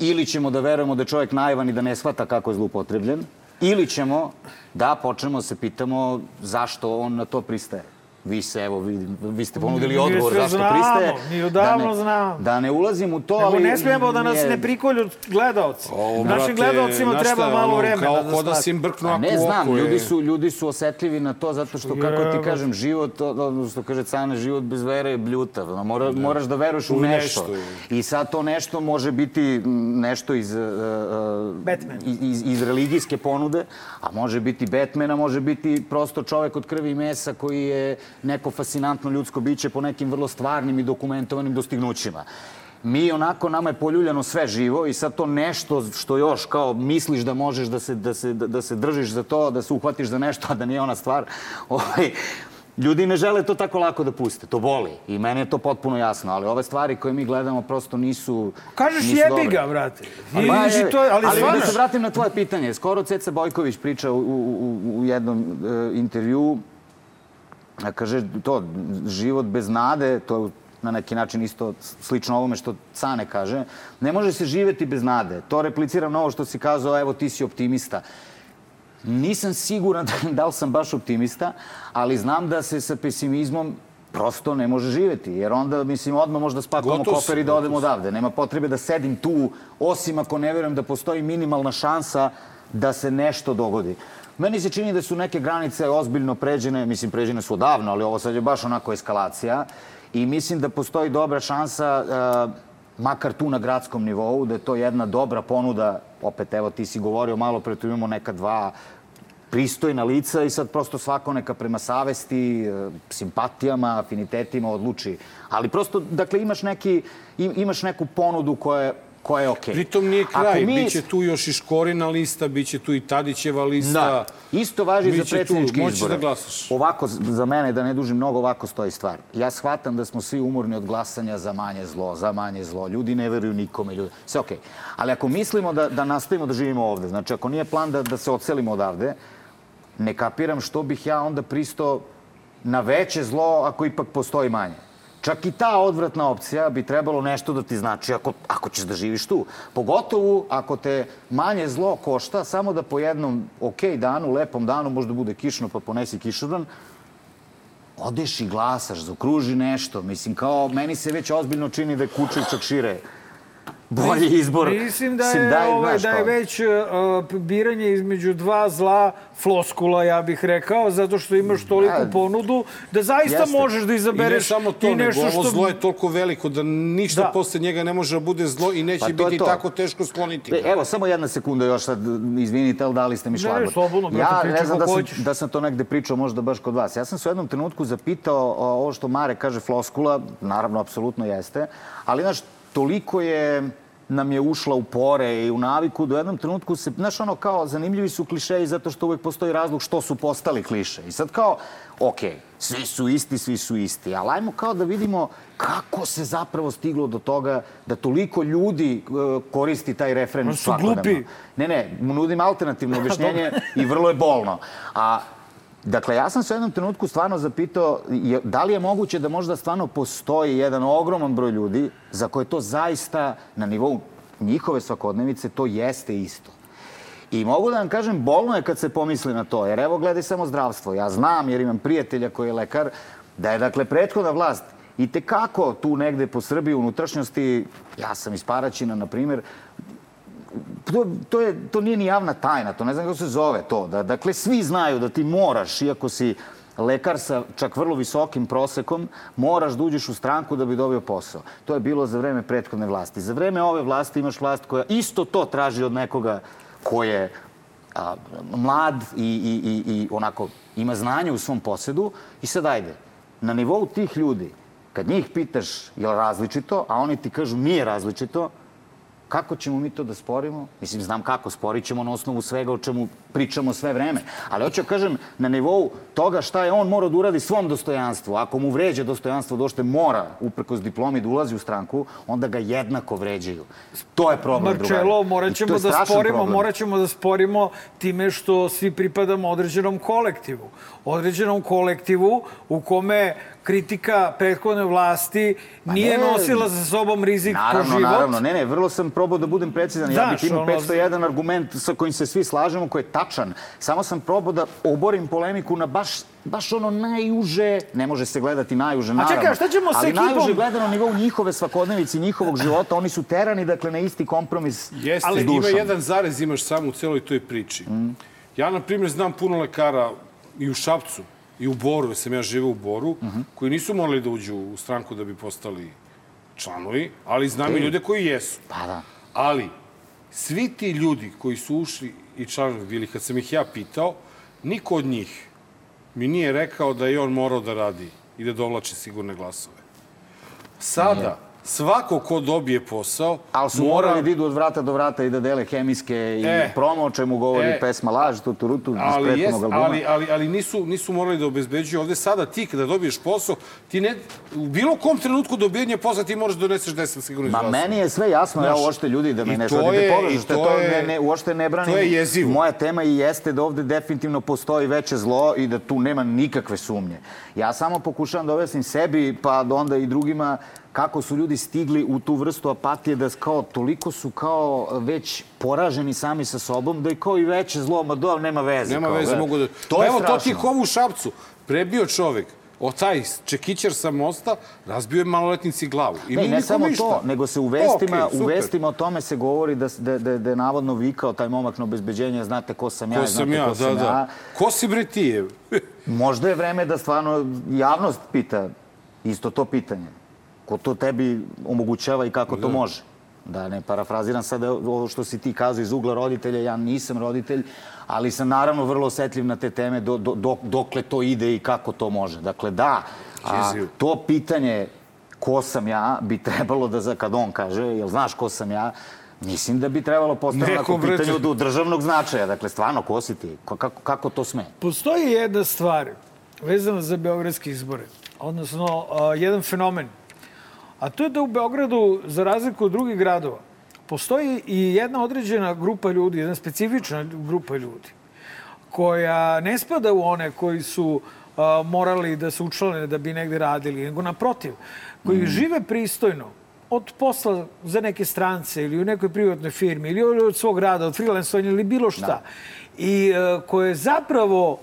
ili ćemo da verujemo da je čovjek naivan i da ne shvata kako je zlupotrebljen, ili ćemo da počnemo da se pitamo zašto on na to pristaje. Vi se, evo, vi, vi ste ponudili odgovor zašto znamo, pristaje. mi odavno da ne, znamo. Da ne ulazim u to, Nego ali... ne smijemo da nas je- ne prikolju gledalci. O, Našim brate, gledalcima treba malo ono, vremena Kao da ko da si im brknu ako ne znam, je- ljudi su, ljudi su osetljivi na to zato što, kako ti kažem, život, ono što kaže Cane, život bez vere je bljutav. Mora, Moraš da veruješ u U nešto. nešto. I sad to nešto može biti nešto iz, uh, uh, Batman. iz, iz religijske ponude, a može biti Batman, a može biti prosto čovek od krvi i mesa koji je neko fascinantno ljudsko biće po nekim vrlo stvarnim i dokumentovanim dostignućima. Mi onako, nama je poljuljano sve živo i sad to nešto što još kao misliš da možeš da se, da se, da, da se držiš za to, da se uhvatiš za nešto, a da nije ona stvar, ovaj, Ljudi ne žele to tako lako da puste, to boli. I meni je to potpuno jasno, ali ove stvari koje mi gledamo prosto nisu Kažeš nisu jebi ga, brate. Ali, ba, i to, je- ali, ali stvarno. da se vratim na tvoje pitanje. Skoro Ceca Bojković priča u, u, u- jednom e, intervju, a kaže to, život bez nade, to je na neki način isto slično ovome što Cane kaže, ne može se živeti bez nade. To repliciram na ovo što si kazao, evo ti si optimista. Nisam siguran da, li sam baš optimista, ali znam da se sa pesimizmom prosto ne može živeti. Jer onda, mislim, odmah možda spakujemo Gotov kofer i da odemo odavde. Nema potrebe da sedim tu, osim ako ne verujem da postoji minimalna šansa da se nešto dogodi. Meni se čini da su neke granice ozbiljno pređene, mislim, pređene su odavno, ali ovo sad je baš onako eskalacija. I mislim da postoji dobra šansa, uh, makar tu na gradskom nivou, da je to jedna dobra ponuda. Opet, evo, ti si govorio malo pre, tu imamo neka dva pristojna lica i sad prosto svako neka prema savesti, e, simpatijama, afinitetima odluči. Ali prosto, dakle, imaš, neki, im- imaš neku ponudu koja je, koja je okej. Pritom nije Ako kraj, mi- biće tu još i Škorina lista, biće tu i Tadićeva lista. Da. Isto važi za Biće tu, predsjedničke moći izbore. da glasaš. Ovako, za mene, da ne dužim mnogo, ovako stoji stvar. Ja shvatam da smo svi umorni od glasanja za manje zlo, za manje zlo. Ljudi ne veruju nikome. Ljudi... Sve okej. Ali ako mislimo da, da nastavimo da živimo ovde, znači ako nije plan da, da se odselimo odavde, ne kapiram što bih ja onda pristao na veće zlo ako ipak postoji manje. Čak i ta odvratna opcija bi trebalo nešto da ti znači ako, ako ćeš da živiš tu. Pogotovo ako te manje zlo košta samo da po jednom ok danu, lepom danu, možda bude kišno pa ponesi kišobran, odeš i glasaš, zaokruži nešto. Mislim, kao, meni se već ozbiljno čini da je kuće čak šire bolji izbor. Mislim da je, daj, ovaj, da je već uh, biranje između dva zla floskula, ja bih rekao, zato što imaš toliku Da. ponudu da zaista Jeste. možeš da I ne izabereš samo to, i nešto nego ovo što... zlo je toliko veliko da ništa Da. posle njega ne može da bude zlo i neće Pa biti to. tako teško skloniti ga. E, Evo, samo jedna sekunda još sad, izvinite, ali dali ste mi Ne, ne, slobodno, brate, ja ne znam da sam, hoćeš. da sam to negde pričao možda baš kod vas. Ja sam se u jednom trenutku zapitao ovo što Mare kaže floskula, naravno, apsolutno jeste, ali, znaš, toliko je nam je ušla u pore i u naviku da u jednom trenutku se, znaš, ono kao, zanimljivi su klišeji zato što uvek postoji razlog što su postali kliše. I sad kao, okej, svi su isti, svi su isti, ali ajmo kao da vidimo kako se zapravo stiglo do toga da toliko ljudi e, koristi taj refren Oni su svakodnevno. glupi. Ne, ne, nudim alternativno objašnjenje i vrlo je bolno. A Dakle, ja sam se u jednom trenutku stvarno zapitao je- da li je moguće da možda stvarno postoji jedan ogroman broj ljudi za koje to zaista na nivou njihove svakodnevice to jeste isto. I mogu da vam kažem, bolno je kad se pomisli na to, jer evo gledaj samo zdravstvo. Ja znam, jer imam prijatelja koji je lekar, da je dakle prethodna vlast i tekako tu negde po Srbiji u unutrašnjosti, ja sam iz Paraćina, na primjer, to, to, je, to nije ni javna tajna, to ne znam kako se zove to. Da, dakle, svi znaju da ti moraš, iako si lekar sa čak vrlo visokim prosekom, moraš da uđeš u stranku da bi dobio posao. To je bilo za vreme prethodne vlasti. Za vreme ove vlasti imaš vlast koja isto to traži od nekoga ko je a, mlad i, i, i, i onako ima znanje u svom posedu. I sad ajde, na nivou tih ljudi, kad njih pitaš je li različito, a oni ti kažu nije različito, Kako ćemo mi to da sporimo? Mislim, znam kako, sporit ćemo na osnovu svega o čemu pričamo sve vreme. Ali hoću da kažem, na nivou toga šta je on morao da uradi svom dostojanstvu. Ako mu vređa dostojanstvo došte mora, uprkos diplomi, da ulazi u stranku, onda ga jednako vređaju. To je problem, drugari. Marčelo, morat ćemo da sporimo, problem. morat ćemo da sporimo time što svi pripadamo određenom kolektivu. Određenom kolektivu u kome kritika prethodne vlasti nije ne, nosila za sobom rizik Naravno, po život. naravno. Ne, ne, vrlo sam probao da budem precizan. ja Znaš, bih imao ono- 501 argument sa kojim se svi slažemo, koji je tačan. Samo sam probao da oborim polemiku na baš, baš ono najuže, ne može se gledati najuže, naravno. čekaj, a šta ćemo sa ali ekipom? najuže gledano na nivou njihove svakodnevici, njihovog života, oni su terani, dakle, na isti kompromis Jeste, s ima dušom. jedan zarez imaš samo u celoj toj priči. Ja, na primjer, znam puno lekara i u Šapcu, i u Boru, jer sam ja živeo u Boru, koji nisu morali da uđu u stranku da bi postali članovi, ali znam i Ej. ljude koji jesu. Pa da. Ali, svi ti ljudi koji su ušli i članovi bili, kad sam ih ja pitao, niko od njih mi nije rekao da je on morao da radi i da dovlači sigurne glasove. Sada, svako ko dobije posao... Ali su mora... morali da idu od vrata do vrata i da dele hemijske i E. promo, o čemu govori E. pesma Laž, tu turutu, iz Ali, jes, albuma. ali, ali, ali nisu, nisu morali da obezbeđuju. Ovde sada ti kada dobiješ posao, ti ne, u bilo kom trenutku dobijanja posla ti možeš da doneseš 10 sigurno Ma meni je sve jasno, ja Znaš, uopšte ljudi da me ne je- pogrešno, i što je to to je- ne, ne, uopšte ne branim. to je jezivo. Moja tema i jeste da ovde definitivno postoji veće zlo i da tu nema nikakve sumnje. Ja samo pokušavam da objasnim sebi, pa onda i drugima, kako su ljudi stigli u tu vrstu apatije da kao toliko su kao već poraženi sami sa sobom da je kao i veće zlo, ma do, nema veze. Nema kao, veze, da. mogu da... To Pa je evo, to ti strašno. kovu u Šapcu. Prebio čovek. O taj čekićar sa mosta razbio je maloletnici glavu. I Ne, ne samo ništa. to, nego se u vestima, Okej, u vestima o tome se govori da, da, da, da je navodno vikao taj momak na obezbeđenje, znate ko sam ja, Ko znate sam ja, ko da, sam ja. da. Ko si bre ti je? Možda je vreme da stvarno javnost pita isto to pitanje. Ko to tebi omogućava i kako to Da. može? Da ne parafraziram sada ovo što si ti kazao iz ugla roditelja, ja nisam roditelj, ali sam naravno vrlo osetljiv na te teme do, do, dok, dokle to ide i kako to može. Dakle, da, a, to pitanje ko sam ja bi trebalo da, za, kad on kaže, jel znaš ko sam ja, Mislim da bi trebalo postaviti Neko, pitanje od državnog značaja. Dakle, stvarno, ko si ti? Ko- Kako, kako to sme? Postoji jedna stvar vezana za beogradske izbore, odnosno jedan fenomen. A to je da u Beogradu, za razliku od drugih gradova, postoji i jedna određena grupa ljudi, jedna specifična grupa ljudi, koja ne spada u one koji su a, morali da se učlane da bi negde radili, nego naprotiv, koji Mm. žive pristojno, od posla za neke strance ili u nekoj privatnoj firmi ili od svog rada, od freelancovanja ili bilo šta. Da. I e, koje zapravo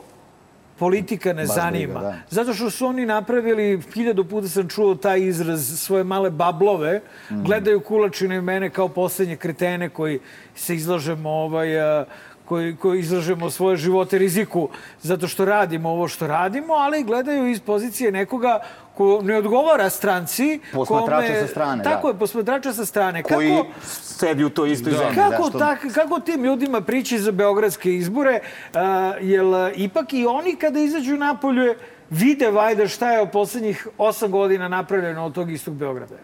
politika ne Baš zanima. briga, da. Zato što su oni napravili, hiljadu puta sam čuo taj izraz, svoje male bablove, Mhm. gledaju kulačine i mene kao poslednje kretene koji se izlažemo ovaj, a, koji, koji izlažemo svoje živote riziku zato što radimo ovo što radimo, ali gledaju iz pozicije nekoga ko ne odgovara stranci. Posmatrača sa strane, Tako da. je, posmatrača sa strane. Koji Kako, sedi u toj istoj zemlji. kako, da, što- tak, kako tim ljudima prići za beogradske izbore, a, jel ipak i oni kada izađu napolje vide vajda šta je u poslednjih osam godina napravljeno od tog istog Beograda.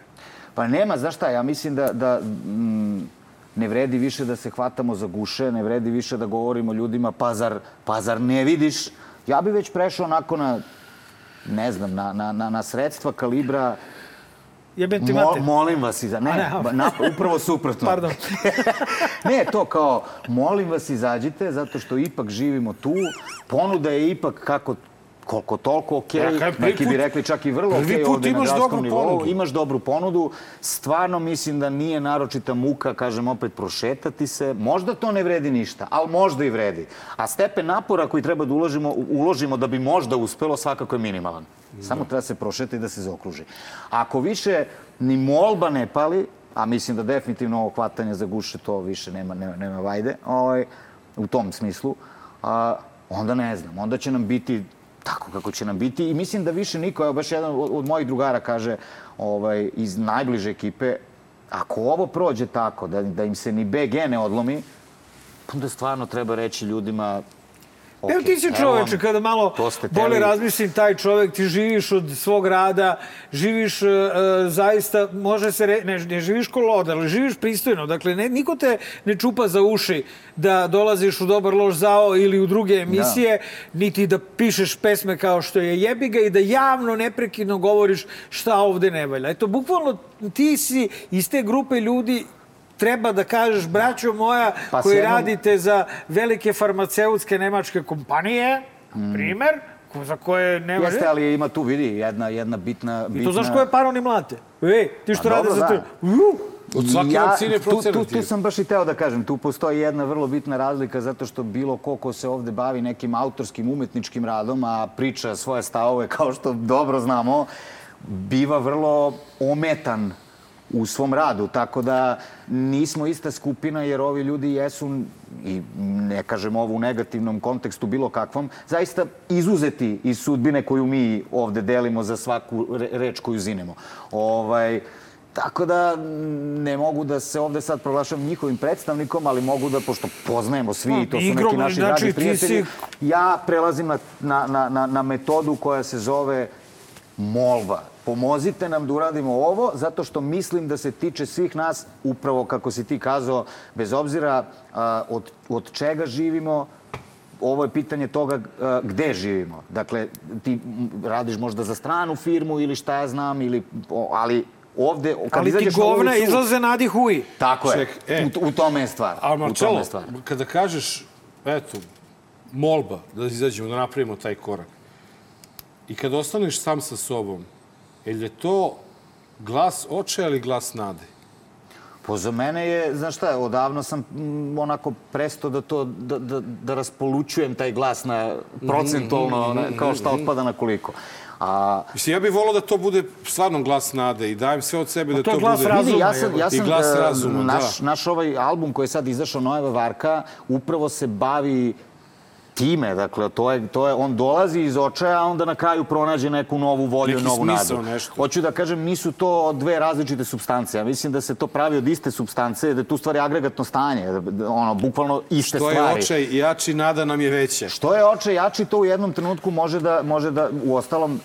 Pa nema, znaš šta, ja mislim da, da mm, ne vredi više da se hvatamo za guše, ne vredi više da govorimo ljudima, pa zar, pa zar ne vidiš? Ja bi već prešao onako na, ne znam, na, na, na, na sredstva kalibra Jebem ti Mo, molim vas i za... Ne, ne, ba- na, upravo suprotno. Pardon. ne, to kao, molim vas izađite, zato što ipak živimo tu. Ponuda je ipak kako koliko toliko okej, Ja neki bi put- rekli čak i vrlo put ovde na imaš gradskom dobru nivou. ponudu. Imaš dobru ponudu. Stvarno mislim da nije naročita muka, kažem opet, prošetati se. Možda to ne vredi ništa, ali možda i vredi. A stepen napora koji treba da uložimo, uložimo da bi možda uspelo, svakako je minimalan. Samo treba se prošetati i da se zaokruži. Ako više ni molba ne pali, a mislim da definitivno ovo hvatanje za guše to više nema, nema, nema vajde, ovaj, u tom smislu, a, onda ne znam, onda će nam biti tako kako će nam biti. I mislim da više niko, evo baš jedan od, od mojih drugara kaže ovaj, iz najbliže ekipe, ako ovo prođe tako, da, da im se ni BG ne odlomi, onda stvarno treba reći ljudima Okay, Evo ti si čoveče, kada malo bolje teli. razmislim, taj čovek, ti živiš od svog rada, živiš uh, zaista, može se, re, ne, ne živiš ko loda, ali živiš pristojno. Dakle, ne, niko te ne čupa za uši da dolaziš u Dobar loš zao ili u druge emisije, niti da pišeš pesme kao što je jebiga i da javno neprekidno govoriš šta ovde ne valja. Eto, bukvalno ti si iz te grupe ljudi treba da kažeš, braćo moja, Pa koji jednom- radite za velike farmaceutske nemačke kompanije, na primer, ko- za koje ne može... Jeste, ali ima tu, vidi, jedna, jedna bitna... I bitna... to znaš koje pare oni mlate? Ej, ti što Pa rade za to... Od svake vakcine tu, tu, tu sam baš i teo da kažem, tu postoji jedna vrlo bitna razlika zato što bilo ko ko se ovde bavi nekim autorskim umetničkim radom, a priča svoje stavove kao što dobro znamo, biva vrlo ometan u svom radu, tako da nismo ista skupina jer ovi ljudi jesu, i ne kažem ovo u negativnom kontekstu bilo kakvom, zaista izuzeti iz sudbine koju mi ovde delimo za svaku re- reč koju zinemo. Ovaj, Tako da ne mogu da se ovde sad proglašam njihovim predstavnikom, ali mogu da, pošto poznajemo svi, i to su Igrom, neki naši znači, dragi prijatelji, si- ja prelazim na, na, na, na, metodu koja se zove molba. Pomozite nam da uradimo ovo, zato što mislim da se tiče svih nas, upravo kako si ti kazao, bez obzira a, od, od čega živimo, ovo je pitanje toga a, gde živimo. Dakle, ti radiš možda za stranu firmu ili šta ja znam, ili, o, ali ovde, kad Ali ti govna ulicu- izlaze nadi huji. Tako je. Ček, e. U, u tome je stvar. Ali u tome Marcelo, je stvar. kada kažeš, eto, molba da izađemo, da napravimo taj korak, i kad ostaneš sam sa sobom, je li je to glas očaja ili glas nade? Pa za mene je, znaš šta, odavno sam mm, onako presto da to, da, da, da raspolučujem taj glas na procentualno, na, kao šta otpada na koliko. A, Mislim, ja bih volao da to bude stvarno glas nade i dajem sve od sebe da to to glas bude... razuma, ja sam, ja I sam, glas e, razuma, naš, da. naš ovaj album koji je sad izašao, Nojeva Varka, upravo se bavi time, dakle, to je, to je, on dolazi iz očaja, a onda na kraju pronađe neku novu volju, Neki novu nadu. nešto. Hoću da kažem, nisu to dve različite substance. Ja mislim da se to pravi od iste substance, da je tu stvari agregatno stanje, da- ono, bukvalno iste To je stvari. očaj jači, nada nam je veća. Što je oče jači, to u jednom trenutku može da, može da u ostalom,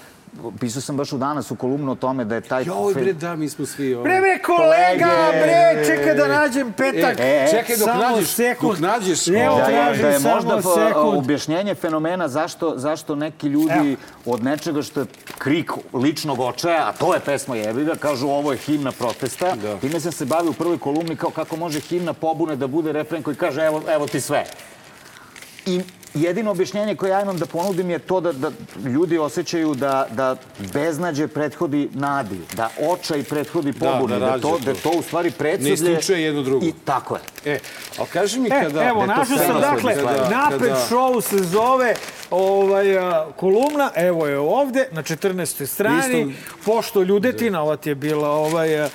pisao sam baš u danas u kolumnu o tome da je taj... Joj, bre, da, mi smo svi... Ovo. Bre, bre, kolega, bre, čekaj da nađem petak. E, e, Čekaj dok nađeš, sekund. dok nađeš... Evo, da je, da je samo možda po- sekund. objašnjenje fenomena zašto, zašto neki ljudi od nečega što je krik ličnog očaja, a to je pesma Jebiga, kažu ovo je himna protesta. Da. Time sam se bavio u prvoj kolumni kao kako može himna pobune da bude refren koji kaže evo, evo ti sve. I jedino objašnjenje koje ja imam da ponudim je to da, da ljudi osjećaju da, da beznađe prethodi nadi, da očaj prethodi pobuni, da da, to, rađe da to. to u stvari Ne predsublje... isključuje jedno drugo. I tako je. E, ali kaži mi E, kada... evo, da to našao sam, dakle, slika, da. napet kada- show se zove ovaj, a, kolumna, evo je ovde, na 14. strani, Isto- pošto ljudetina, ova ti je bila, ovaj, a,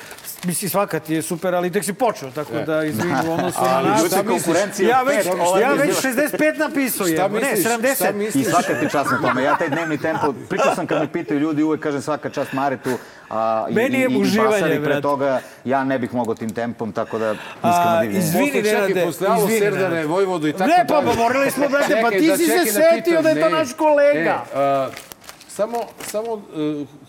Mislim, svaka ti je super, ali tek si počeo, tako E. da izvini u odnosu na nas. ljudi konkurencija Ja već, ja već bila- 65 napisao je, ne, misliš? Šta 70. misliš? I svaka ti čast na tome. Ja taj dnevni tempo, pričao sam kad me pitaju ljudi, uvek kažem svaka čast Maretu. A, i, Meni je i, uživanje, Basari pre toga, ja ne bih mogao tim tempom, tako da iskreno divljenje. izvini, Nenade, posle Alo. Vojvodu i tako Ne, pa, dalje. pa morali smo, brate, pa ti si se čekaj setio da je to ne. naš kolega. Samo, samo uh,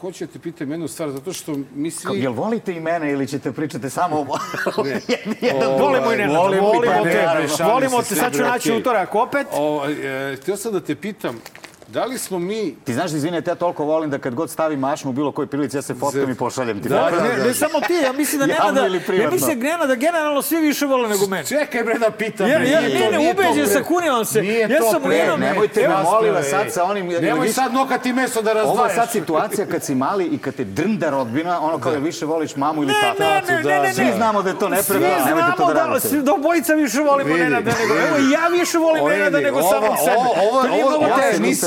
hoću da te pitam jednu stvar, zato što mi svi... Jel volite i mene ili ćete pričate samo o... Ne. jedan Ovaj, Volimo i i volimo tebe, te, volimo te, sad ću naći utorak opet. O, e, htio sam da te pitam, da li smo mi... Ti znaš, izvinite, ja toliko volim da kad god stavim mašnu u bilo kojoj prilici, ja se fotkam i pošaljem ti. Da, Tako da, Ne, ne samo ti, ja mislim da Nenada, ili ja mislim da Nenada generalno svi više vole nego mene. Čekaj bre da pitam. Ja, bre, ja, nije ne, to- ne, to ubeđen sam, kunivam se. Nije Ja to sam pre- jednom- nemojte me, molim vas, sad sa onim... Nemoj sad nokati meso da Ovo je razdvajaš. sad situacija kad si mali i kad te drnda rodbina, ono kao da više voliš mamu ili Ne, tatu. ne, ne, ne, ne, Svi ne. znamo da je to Svi nepravilno, nemojte to znamo da da, radite. svi, da obojica više volimo Nenada nego... Evo, ja više volim Nenada nego samog sebe. Ovo, ovo,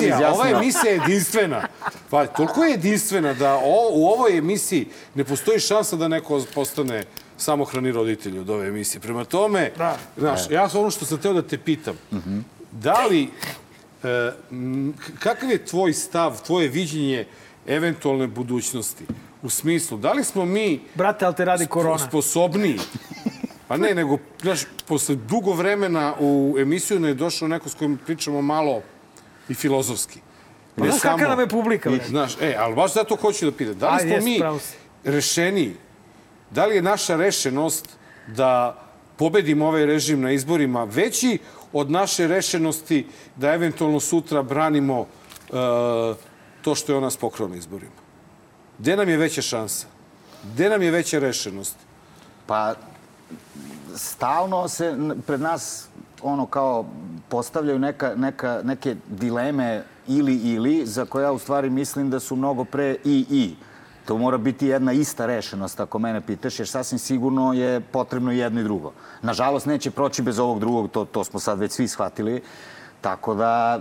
To mnogo ova ja emisija, ova izjasnio. emisija je jedinstvena. Pa, toliko je jedinstvena da o, u ovoj emisiji ne postoji šansa da neko postane samohrani roditelj od ove emisije. Prema tome, Da. znaš, ja sam ono što sam teo da te pitam, da li, e, kakav je tvoj stav, tvoje viđenje eventualne budućnosti? U smislu, da li smo mi Brate, ali te radi korona. sposobniji. Pa ne, nego, znaš, posle dugo vremena u emisiju ne je došao neko s kojim pričamo malo i filozofski. Pa znaš kakva nam je publika, bre? Znaš, e, ali baš zato hoću da pitam. Da li smo jes, mi rešeniji? Da li je naša rešenost da pobedimo ovaj režim na izborima veći od naše rešenosti da eventualno sutra branimo uh, to što je ona pokrao na izborima? Gde nam je veća šansa? Gde nam je veća rešenost? Pa, stalno se pred nas ono kao postavljaju neka, neka, neke dileme ili ili za koje ja u stvari mislim da su mnogo pre i i. To mora biti jedna ista rešenost ako mene pitaš, jer sasvim sigurno je potrebno jedno i drugo. Nažalost, neće proći bez ovog drugog, to, to smo sad već svi shvatili. Tako da,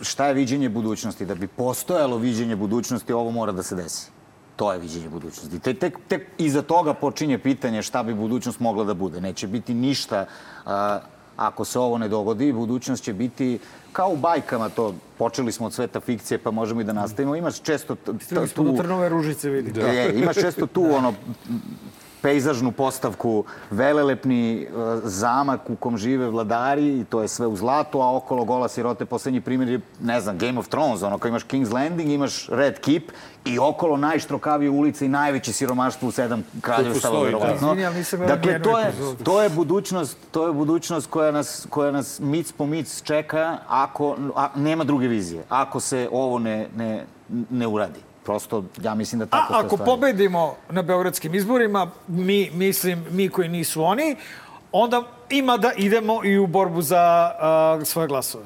šta je viđenje budućnosti? Da bi postojalo viđenje budućnosti, ovo mora da se desi. To je viđenje budućnosti. Tek, tek, tek iza toga počinje pitanje šta bi budućnost mogla da bude. Neće biti ništa a, ako se ovo ne dogodi. Budućnost će biti kao u bajkama to. Počeli smo od sveta fikcije pa možemo i da nastavimo. Imaš često t- t- Stigli smo do tu... Trnove ružice, vidi. Da. Je, imaš često tu ono pejzažnu postavku, velelepni uh, zamak u kom žive vladari i to je sve u zlatu, a okolo gola sirote, poslednji primjer je, ne znam, Game of Thrones, ono kao imaš King's Landing, imaš Red Keep i okolo najštrokavije ulice i najveće siromaštvo u sedam kraljevstava, verovatno. Dakle, to je, to je budućnost, to je budućnost koja nas, koja nas mic po mic čeka ako, a, nema druge vizije, ako se ovo ne, ne, ne uradi prosto, ja mislim da tako A ako stvari. pobedimo na beogradskim izborima, mi, mislim, mi koji nisu oni, onda ima da idemo i u borbu za uh, svoje glasove.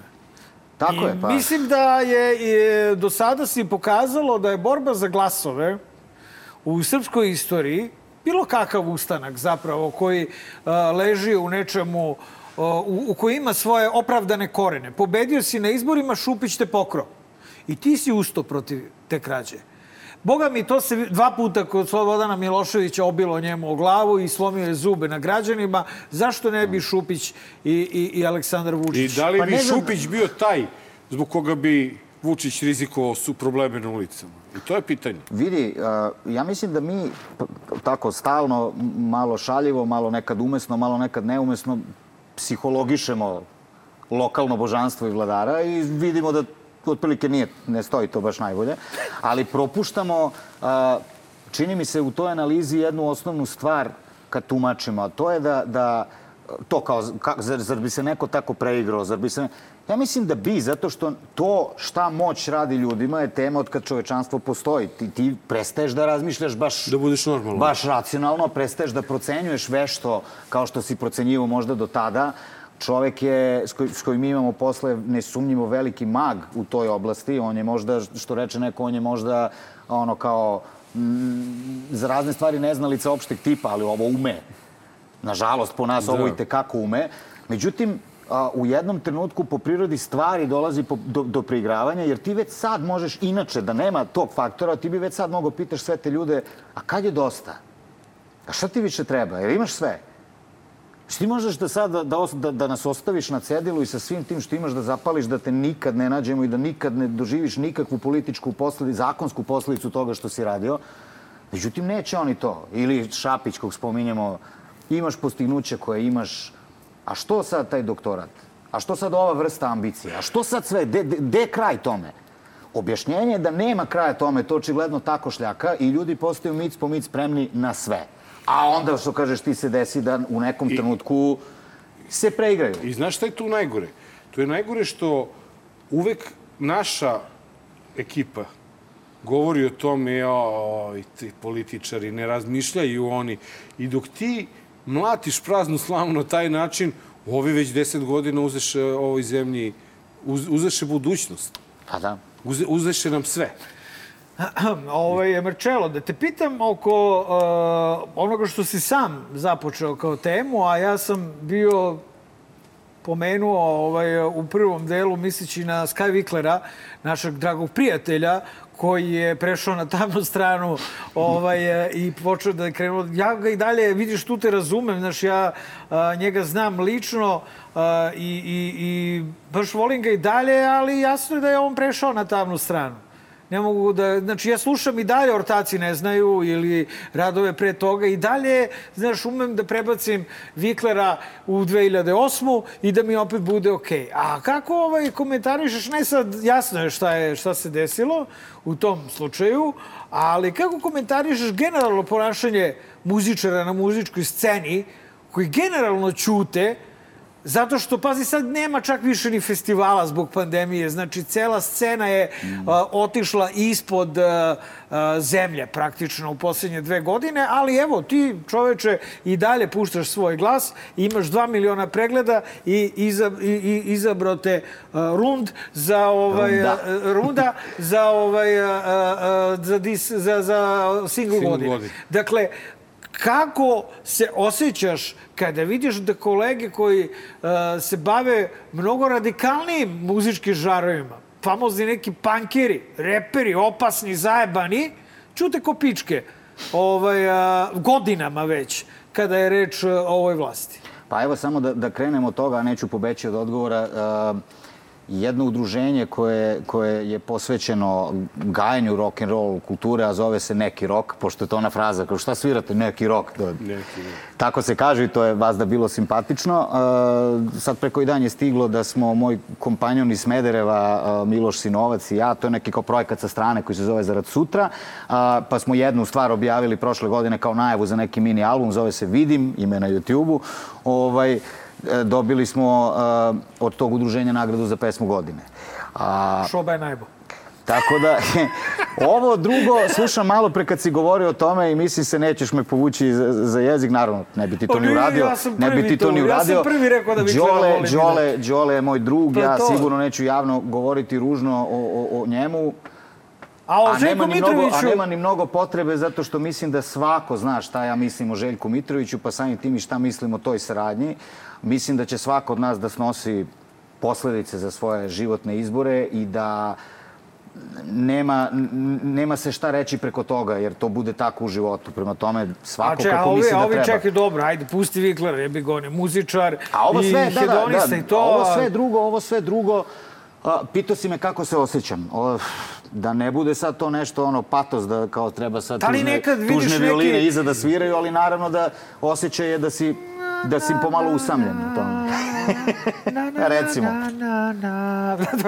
Tako I je, pa. Mislim da je, je do sada si pokazalo da je borba za glasove u srpskoj istoriji bilo kakav ustanak zapravo koji uh, leži u nečemu uh, u, u koji ima svoje opravdane korene. Pobedio si na izborima, Šupić te pokro. I ti si usto protiv te krađe. Boga mi, to se dva puta kod Slobodana Miloševića obilo njemu o glavu i slomio je zube na građanima. Zašto ne bi Šupić i, i, i Aleksandar Vučić? I da li pa bi Šupić bio taj zbog koga bi Vučić rizikovao su probleme na ulicama? I to je pitanje. Vidi, ja mislim da mi tako stalno, malo šaljivo, malo nekad umesno, malo nekad neumesno, psihologišemo lokalno božanstvo i vladara i vidimo da otprilike nije, ne stoji to baš najbolje, ali propuštamo, čini mi se u toj analizi jednu osnovnu stvar kad tumačimo, a to je da, da to kao, ka, zar, zar bi se neko tako preigrao, zar bi se... Ja mislim da bi, zato što to šta moć radi ljudima je tema od kad čovečanstvo postoji. Ti, ti prestaješ da razmišljaš baš... Da budeš normalno. Baš racionalno, prestaješ da procenjuješ vešto kao što si procenjivo možda do tada, čovek je, s, koj, s kojim mi imamo posle nesumnjivo veliki mag u toj oblasti. On je možda, što reče neko, on je možda ono kao m, za razne stvari neznalica opšteg tipa, ali ovo ume. Nažalost, po nas da. ovo i tekako ume. Međutim, a, u jednom trenutku po prirodi stvari dolazi po, do, do preigravanja, jer ti već sad možeš, inače, da nema tog faktora, ti bi već sad mogo pitaš sve te ljude, a kad je dosta? A šta ti više treba? Jer imaš sve. Što ti možeš da sad da, da, da nas ostaviš na cedilu i sa svim tim što imaš da zapališ, da te nikad ne nađemo i da nikad ne doživiš nikakvu političku posledicu, zakonsku posledicu toga što si radio. Međutim, neće oni to. Ili Šapić, kog spominjemo, imaš postignuće koje imaš, a što sad taj doktorat? A što sad ova vrsta ambicije? A što sad sve? Gde je kraj tome? Objašnjenje je da nema kraja tome, to očigledno tako šljaka i ljudi postaju mic po mic spremni na sve. A onda, što kažeš, ti se desi da u nekom I, trenutku se preigraju. I znaš šta je tu najgore? To je najgore što uvek naša ekipa govori o tome, oj, ti političari, ne razmišljaju oni. I dok ti mlatiš praznu slavu na taj način, ovi već deset godina uzeš ovoj zemlji, uz, uzeše budućnost. Pa da. Uze, uzeše nam sve. ovaj, Marčelo, da te pitam oko uh, onoga što si sam započeo kao temu, a ja sam bio pomenuo ovaj, u prvom delu, misleći na Sky Wicklera, našeg dragog prijatelja, koji je prešao na tamnu stranu ovaj, i počeo da je krenuo. Ja ga i dalje, vidiš, tu te razumem, znaš, ja a, njega znam lično a, i, i, i baš volim ga i dalje, ali jasno je da je on prešao na tamnu stranu ne mogu da... Znači, ja slušam i dalje ortaci ne znaju ili radove pre toga i dalje, znaš, umem da prebacim Viklera u 2008. i da mi opet bude okej. Okay. A kako ovaj komentarišeš, ne sad, jasno je šta, je šta se desilo u tom slučaju, ali kako komentarišeš generalno ponašanje muzičara na muzičkoj sceni koji generalno ćute, Zato što, pazi, sad nema čak više ni festivala zbog pandemije. Znači, cela scena je mm. a, otišla ispod a, a, zemlje praktično u poslednje dve godine, ali evo, ti čoveče i dalje puštaš svoj glas, imaš dva miliona pregleda i, iza, i, i izabrao te a, rund za ovaj, runda, a, runda za ovaj, a, a, za, dis, za, za single, single godine. godine. Dakle, kako se osjećaš kada vidiš da kolege koji uh, se bave mnogo radikalnijim muzičkim žarovima, famozni neki pankeri, reperi, opasni, zajebani, čute ko pičke ovaj, uh, godinama već kada je reč o ovoj vlasti? Pa evo samo da, da krenemo od toga, neću pobeći od odgovora. Uh, jedno udruženje koje, koje je posvećeno gajanju rock and roll kulture, a zove se Neki rok, pošto je to ona fraza, kao šta svirate, neki rok. To, Neki, da. tako se kaže i to je vas da bilo simpatično. Uh, sad preko i dan je stiglo da smo moj kompanjon iz Smedereva, uh, Miloš Sinovac i ja, to je neki kao projekat sa strane koji se zove Zarad sutra, uh, pa smo jednu stvar objavili prošle godine kao najavu za neki mini album, zove se Vidim, ime na YouTube-u. Ovaj, e, dobili smo uh, od tog udruženja nagradu za pesmu godine. A, Šoba je najbo. tako da, ovo drugo, slušam malo pre kad si govorio o tome i mislim se nećeš me povući za, za jezik, naravno, ne bi ti to Pa ni uradio. ja ne bi ti to to- ni ja sam uradio. prvi rekao da bi Đole, Đole Đole, je moj drug, To je ja to. sigurno neću javno govoriti ružno o, o, o njemu. A o A nema, ni mnogo, a nema ni mnogo potrebe zato što mislim da svako zna šta ja mislim o Željku Mitroviću, pa samim tim i šta mislim o toj saradnji. Mislim da će svako od nas da snosi posledice za svoje životne izbore i da nema, nema se šta reći preko toga, jer to bude tako u životu. Prema tome, svako A, če, a kako ovi, misli a da ovi treba. čekaj, dobro, ajde, pusti Vikler, jebi ga, on je muzičar A ovo i sve, da, da, hedonista da, i to. ovo a- sve drugo, ovo sve drugo, a, pitao si me kako se osjećam. O, da ne bude sad to nešto ono patos da kao treba sad Da tužne, nekad tužne neki- violine iza da sviraju, ali naravno da osjećaj je da si da si pomalo usamljen u tome. Recimo.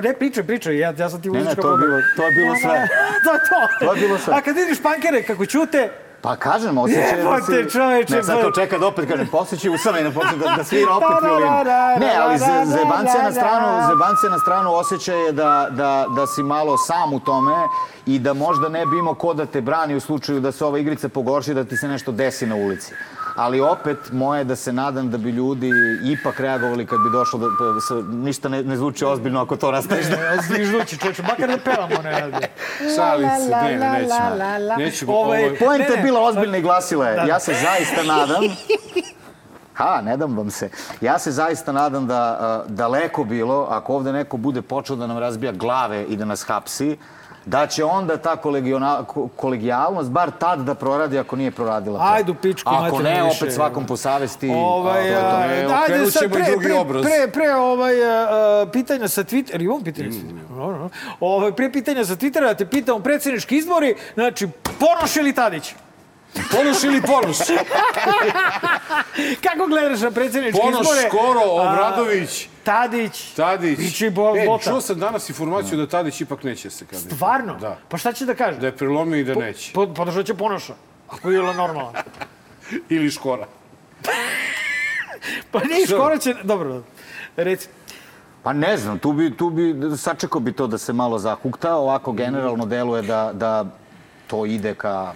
Ne, pričaj, pričaj, ja, ja sam ti Ne, ne, muzička to je bilo, to je bilo sve. to je to. To je bilo sve. A kad vidiš pankere kako ćute, Pa kažem, osjećaj je da si... Jebote, čoveče, Ne, sad pa- to čeka da opet kažem, posjećaj usamljen, da počne da, da svira opet Da, da, violinu. Ne, ali ze- zebancija da, na stranu, zebancija na stranu osjećaj je da, da, da si malo sam u tome i da možda ne bi imao ko da te brani u slučaju da se ova igrica pogorši, da ti se nešto desi na ulici. Ali opet, moje je da se nadam da bi ljudi ipak reagovali kad bi došlo da... da se, ništa ne, ne zvuči ozbiljno ako to rastaviš da... ne, zviždući, čoveče, makar da pevamo ne radi. Šalim se, ne, ne, nećemo. Nećemo, Ovaj, ovo- Poenta Ne, je ne. bila ozbiljna i glasila je. Da. Ja se zaista nadam Ha, ne dam vam se. Ja se zaista nadam da a, daleko bilo, ako ovde neko bude počeo da nam razbija glave i da nas hapsi, da će onda ta kolegijalnost bar tad da proradi ako nije proradila. pre. Ajde u pičku Ako ne, više. opet svakom po savesti. Ovaj, a, to je to. ne, ajde okrenut sad i pre, drugi pre, obraz. pre, pre ovaj, a, pitanja sa Twittera, imam pitanja sa Twittera? Ovaj, pre pitanja sa Twittera da te pitam predsjednički izbori, znači, Ponoš ili Tadić? Ponoš ili ponoš? Kako gledaš na predsjedničke Ponoš, izbore? Škoro, A, Obradović. Tadić. Tadić. Biće i bo, e, Bota. čuo sam danas informaciju da Tadić ipak neće se kandidati. Stvarno? Da. Pa šta će da kaže? Da je prelomio i da neće. Po, podržat će Ponoša. Ako je normalno. Ili Škora. Pa nije Što? skoro će... Dobro, reci. Pa ne znam, tu bi, tu bi, sačekao bi to da se malo zahukta, ovako generalno deluje da, da to ide ka,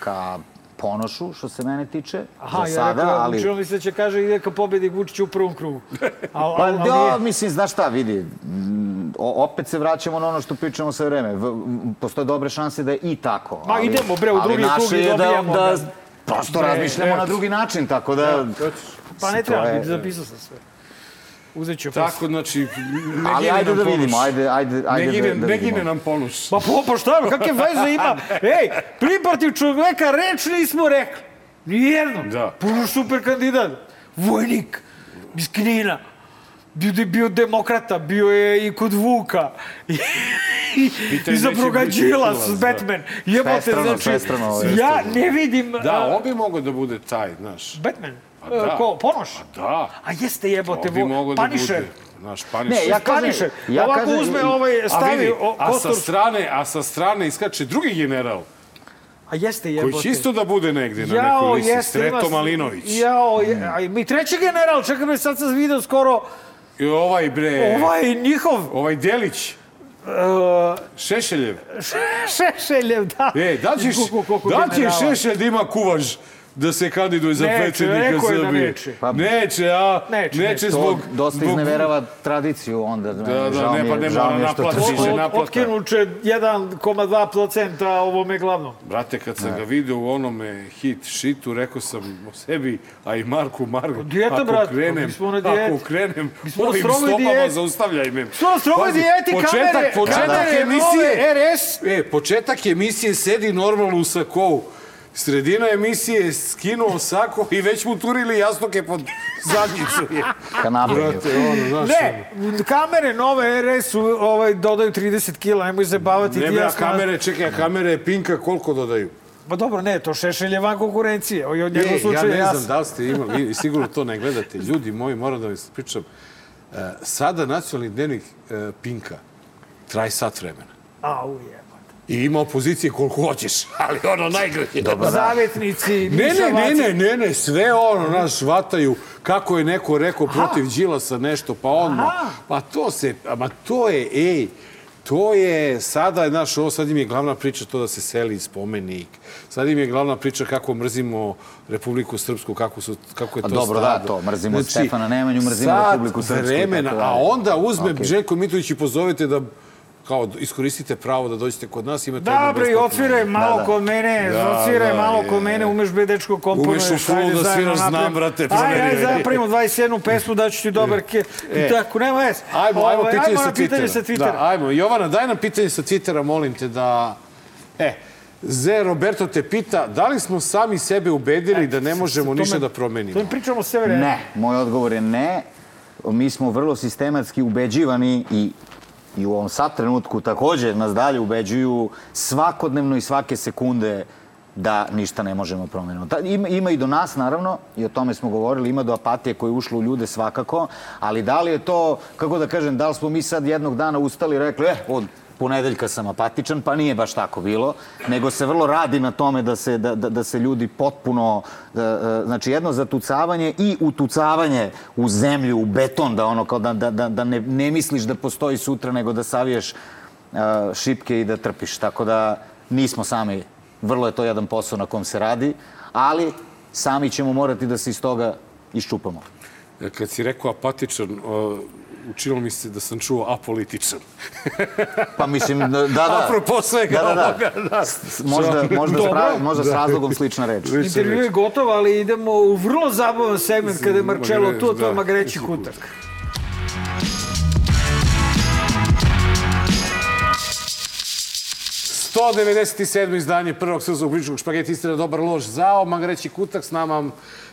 ka ponošu, što se mene tiče, Aha, za ja sada, rekao, ali... učinilo mi se da će kaže ide ka pobedi Vučića u prvom krugu. Al, Pa al, al da, mislim, znaš šta, vidi, mm, o- opet se vraćamo na ono što pričamo sve vreme. V, postoje dobre šanse da je i tako. Ma, idemo, bre, u drugi ali krug i da, dobijamo, da, da. prosto razmišljamo ne. na drugi način, tako da... Pa ne treba, zapisao sam sve. Uzet ću posle. Tako, znači, ne Ali gine ajde da vidimo, ajde, ajde, ajde ne gine, da, da ne gine nam ponoš. Pa po, pa šta, kakve veze ima? Ej, priprotiv čoveka reč nismo rekli. Nijedno. Da. Puno super kandidat. Vojnik iz Knina. Bio, je bio demokrata, bio je i kod Vuka. I, biti Đilas, Đilas, da. Batman. Jebote, znači, svestrano, ovo je ja ne vidim... Da, on bi mogao da bude taj, znaš. Batman? A da. E, Ko, Ponoš? Da. A jeste jebote, vo- mogao da. Znaš, Punisher. Ne, ja kažem, ja Ovako kažem, uzme ovaj, a stavi vidi, o, a sa strane, a sa strane iskače drugi general, A jeste jebote. koji će isto da bude negde na Jao, nekoj listi, jeste, Sreto Malinović. Jao, je, a i treći general, čekaj me, sad sam vidio skoro, I ovaj bre, ovaj njihov, ovaj Delić, uh, Šešeljev. Šešeljev, da. E, da ćeš, da će generala. Šešelj da ima kuvaž da se kandiduje za Neće, predsjednika da Srbije. neće. Pa- neće, a? Neće, neće, neće. To zbog... dosta zbog- izneverava tradiciju onda. da, žao ne, pa ne mora naplati otkinuće 1,2% ovome glavnom. Brate, kad sam ga vidio u onome hit shitu, rekao sam o sebi, a i Marku Marku, Dijeta, ako brate, krenem, ako krenem, ovim stopama zaustavljaj me. Što na strogoj dijeti, početak, kamere, početak kamere, emisije, nove, RS. E, početak emisije sedi normalno u sakovu. Sredina emisije je skinuo sako i već mu turili jastoke pod zadnjicu. Je. Kanape. Brate, ono, znaš, Ne, kamere nove RS su, ovaj, dodaju 30 kila, nemoj zabavati. Ne, a jasno- kamere, čekaj, a kamere Pinka koliko dodaju? Pa dobro, ne, to Šešelj je van konkurencije. Od njegovog E, ja ne znam da li ste imali, vi sigurno to ne gledate. Ljudi moji, moram da vam pričam. E, sada nacionalni dnevnik e, Pinka traje sat vremena. Au, je. I ima opozicije koliko hoćeš, ali ono najgore. Dobro, Zavetnici, Ne, ne, ne, ne, ne, ne, sve ono, naš, vataju kako je neko rekao protiv Đilasa nešto, pa odmah. Pa to se, ma to je, ej, to je, sada, znaš, ovo sad im je glavna priča to da se seli spomenik. Sad im je glavna priča kako mrzimo Republiku Srpsku, kako, su, kako je A to dobro, da, stado. to, mrzimo Stefana Nemanju, mrzimo Republiku Srpsku i vremena, a onda uzme Okej. Željko Mitrović i pozovete da kao iskoristite pravo da dođete kod nas, imate jednu Dobro, i otvire malo Da, da. kod mene, Da, otvire da, malo je. kod mene, umeš be dečko komponuješ. Umeš u full ajde da sviraš, znam, brate, Ajde, ajde, da napravimo 21 pesmu, daću ti dobar ke... E. I tako, nema vez. Ajmo, ajmo, Ovaj, pitanje, sa na pitanje sa Twittera. Da, ajmo. Jovana, daj nam pitanje sa Twittera, molim te da... E, Ze Roberto te pita, da li smo sami sebe ubedili da ne možemo tome- ništa da promenimo? To im pričamo sve vreme. Ne, moj odgovor je ne. Mi smo vrlo sistematski ubeđivani i i u ovom sad trenutku takođe nas dalje ubeđuju svakodnevno i svake sekunde da ništa ne možemo promeniti. Ima, ima i do nas, naravno, i o tome smo govorili, ima do apatije koja je u ljude svakako, ali da li je to, kako da kažem, da li smo mi sad jednog dana ustali i rekli, eh, od ponedeljka sam apatičan, pa nije baš tako bilo, nego se vrlo radi na tome da se, da, da, da se ljudi potpuno, da, znači jedno zatucavanje i utucavanje u zemlju, u beton, da ono kao da, da, da, da ne, ne misliš da postoji sutra, nego da saviješ e, šipke i da trpiš. Tako da nismo sami, vrlo je to jedan posao na kom se radi, ali sami ćemo morati da se iz toga iščupamo. Kad si rekao apatičan, učinilo mi se da sam čuo apolitičan. Pa mislim, da, da. da. Apropo svega da, da, da. ovoga, da. S- Možda, možda, s, možda s Da. razlogom slična reč. Intervju je reč. gotov, ali idemo u vrlo zabavan segment kada je Marcello tu, a to je Da. Magreći kutak. Sto 197. izdanje prvog srpskog političkog špageti istina dobar lož zao. Magreći kutak s nama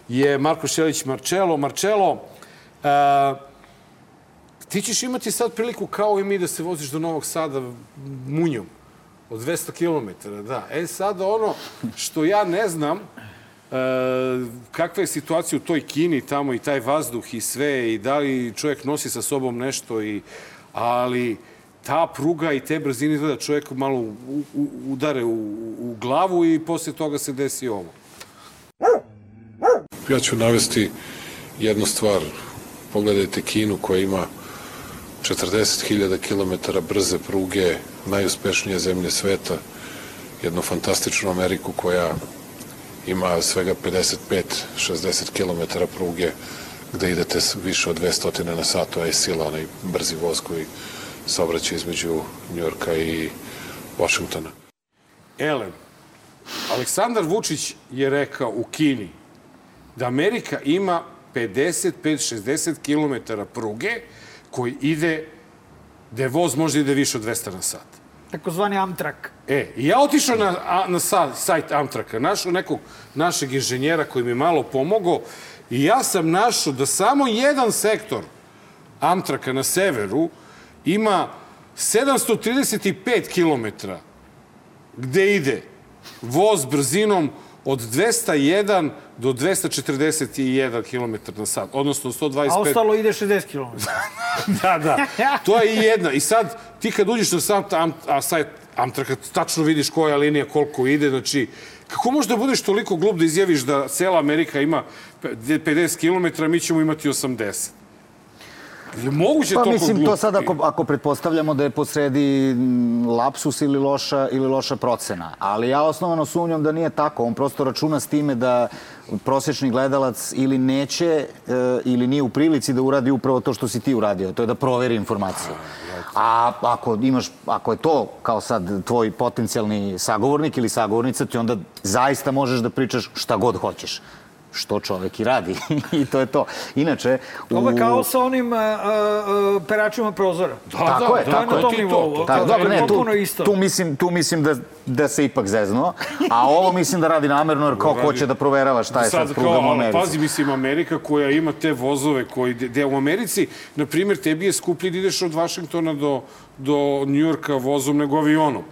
je Marko Šelić Marčelo. Marčelo, uh, ti ćeš imati sad priliku kao i mi da se voziš do Novog Sada munjom od 200 km. Da. E sad ono što ja ne znam, E, kakva je situacija u toj Kini tamo i taj vazduh i sve i da li čovjek nosi sa sobom nešto i ali ta pruga i te brzine izgleda čovjek malo u, u, udare u, u glavu i posle toga se desi ovo. Ja ću navesti jednu stvar. Pogledajte Kinu koja ima 40.000 km brze pruge, najuspešnije zemlje sveta, jednu fantastičnu Ameriku koja ima svega 55-60 km pruge gde idete više od 200 na sat, a je sila onaj brzi voz koji saobraća između Njorka i Washingtona. Elem, Aleksandar Vučić je rekao u Kini da Amerika ima 55-60 km pruge koji ide, gde voz može ide više od 200 na sat. Takozvani Amtrak. E, i ja otišao na, na sa, sajt Amtraka, našao nekog našeg inženjera koji mi malo pomogao i ja sam našao da samo jedan sektor Amtraka na severu ima 735 km gde ide voz brzinom od 201 do 241 km na sat, odnosno 125 A ostalo ide 60 km. da, da. To je i jedna. I sad, ti kad uđeš na sam am, a sajt Amtraka, tačno vidiš koja linija, koliko ide, znači, kako možeš da budeš toliko glup da izjaviš da cela Amerika ima pe- 50 km, mi ćemo imati 80? Je moguće Pa toliko mislim, glup? to sad ako, ako pretpostavljamo da je posredi mm, lapsus ili loša, ili loša procena. Ali ja osnovano sumnjam da nije tako. On prosto računa s time da prosječni gledalac ili neće e, ili nije u prilici da uradi upravo to što si ti uradio. To je da proveri informaciju. A ako, imaš, ako je to kao sad tvoj potencijalni sagovornik ili sagovornica, ti onda zaista možeš da pričaš šta god hoćeš. Što čovek i radi. I to je to. Inače... Ovo je kao sa onim uh, uh, peračima prozora. Da, tako je, to tako je na tom je. nivou. Tako, dobro, ne, tu, isto. tu mislim, tu mislim da, da se ipak zeznuo, a ovo mislim da radi namerno jer kao Radi. hoće da proverava šta je sad, Sad, prugama u Americi. pazi, mislim, Amerika koja ima te vozove koji, gde u Americi, na primjer, tebi je skuplje da ideš od Vašingtona do, do Njujorka vozom nego avionom.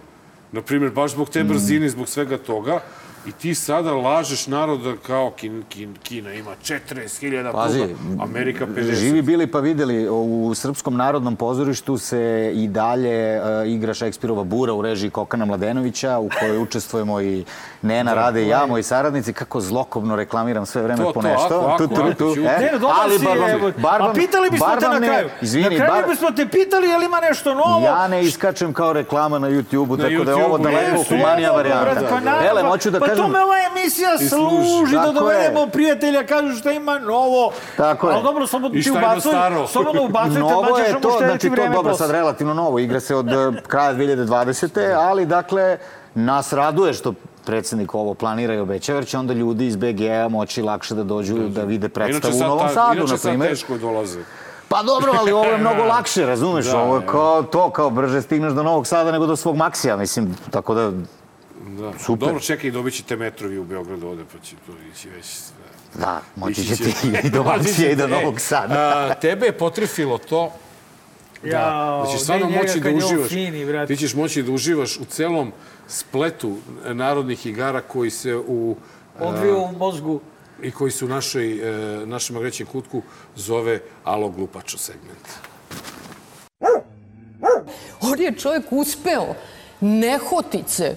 Na primjer, baš zbog Mm. te brzine, zbog svega toga. I ti sada lažeš naroda kao Kin, Kin, Kina ima 40.000 Pazi, puta, Amerika 50. Živi bili pa videli, u Srpskom narodnom pozorištu se i dalje uh, igra Šekspirova bura u režiji Kokana Mladenovića, u kojoj učestvujemo i Nena, Rade i ja, moji saradnici, kako zlokobno reklamiram sve vreme To, po to, nešto. ako, ako, Tu, tu, ako, tu, e, ali bar vam- bar A pitali bismo te na kraju. Izvini, na kraju bar- bismo te pitali je li ima nešto novo. Ja ne iskačem kao reklama na YouTube-u, tako da je ovo daleko humanija varijanta. Ele, hoću da pa kažem... tome ova emisija služi. služi, da dovedemo je. prijatelja, kažu šta ima novo. Tako je. Ali dobro, samo I ti ubacuj, slobodno ubacujte, Novo je to, znači to vreme dobro, sad relativno novo, igra se od eh, kraja 2020. Ali, dakle, nas raduje što predsednik ovo planira i obećava, jer će onda ljudi iz BG-a moći lakše da dođu da vide predstavu u sad Novom Sadu, inače na sad primjer. teško dolaze. Pa dobro, ali ovo je mnogo lakše, razumeš? Da, ovo je evo. kao to, kao brže stigneš do Novog Sada nego do svog Maksija, mislim, tako da... Da. Super. Dobro, čekaj, dobit ćete metrovi u Beogradu ovde, pa će to ići već. Da, moći Ići ćete će. i do Maksija i do E, Novog Sada. a, tebe je potrefilo to da, Jao, da ćeš stvarno ne njega moći da uživaš. fini, brate. ti ćeš moći da uživaš u celom spletu narodnih igara koji se u Odvio u mozgu. i koji su u našoj, e, našem agrećem kutku zove Alo glupačo segment. On je čovjek uspeo nehotice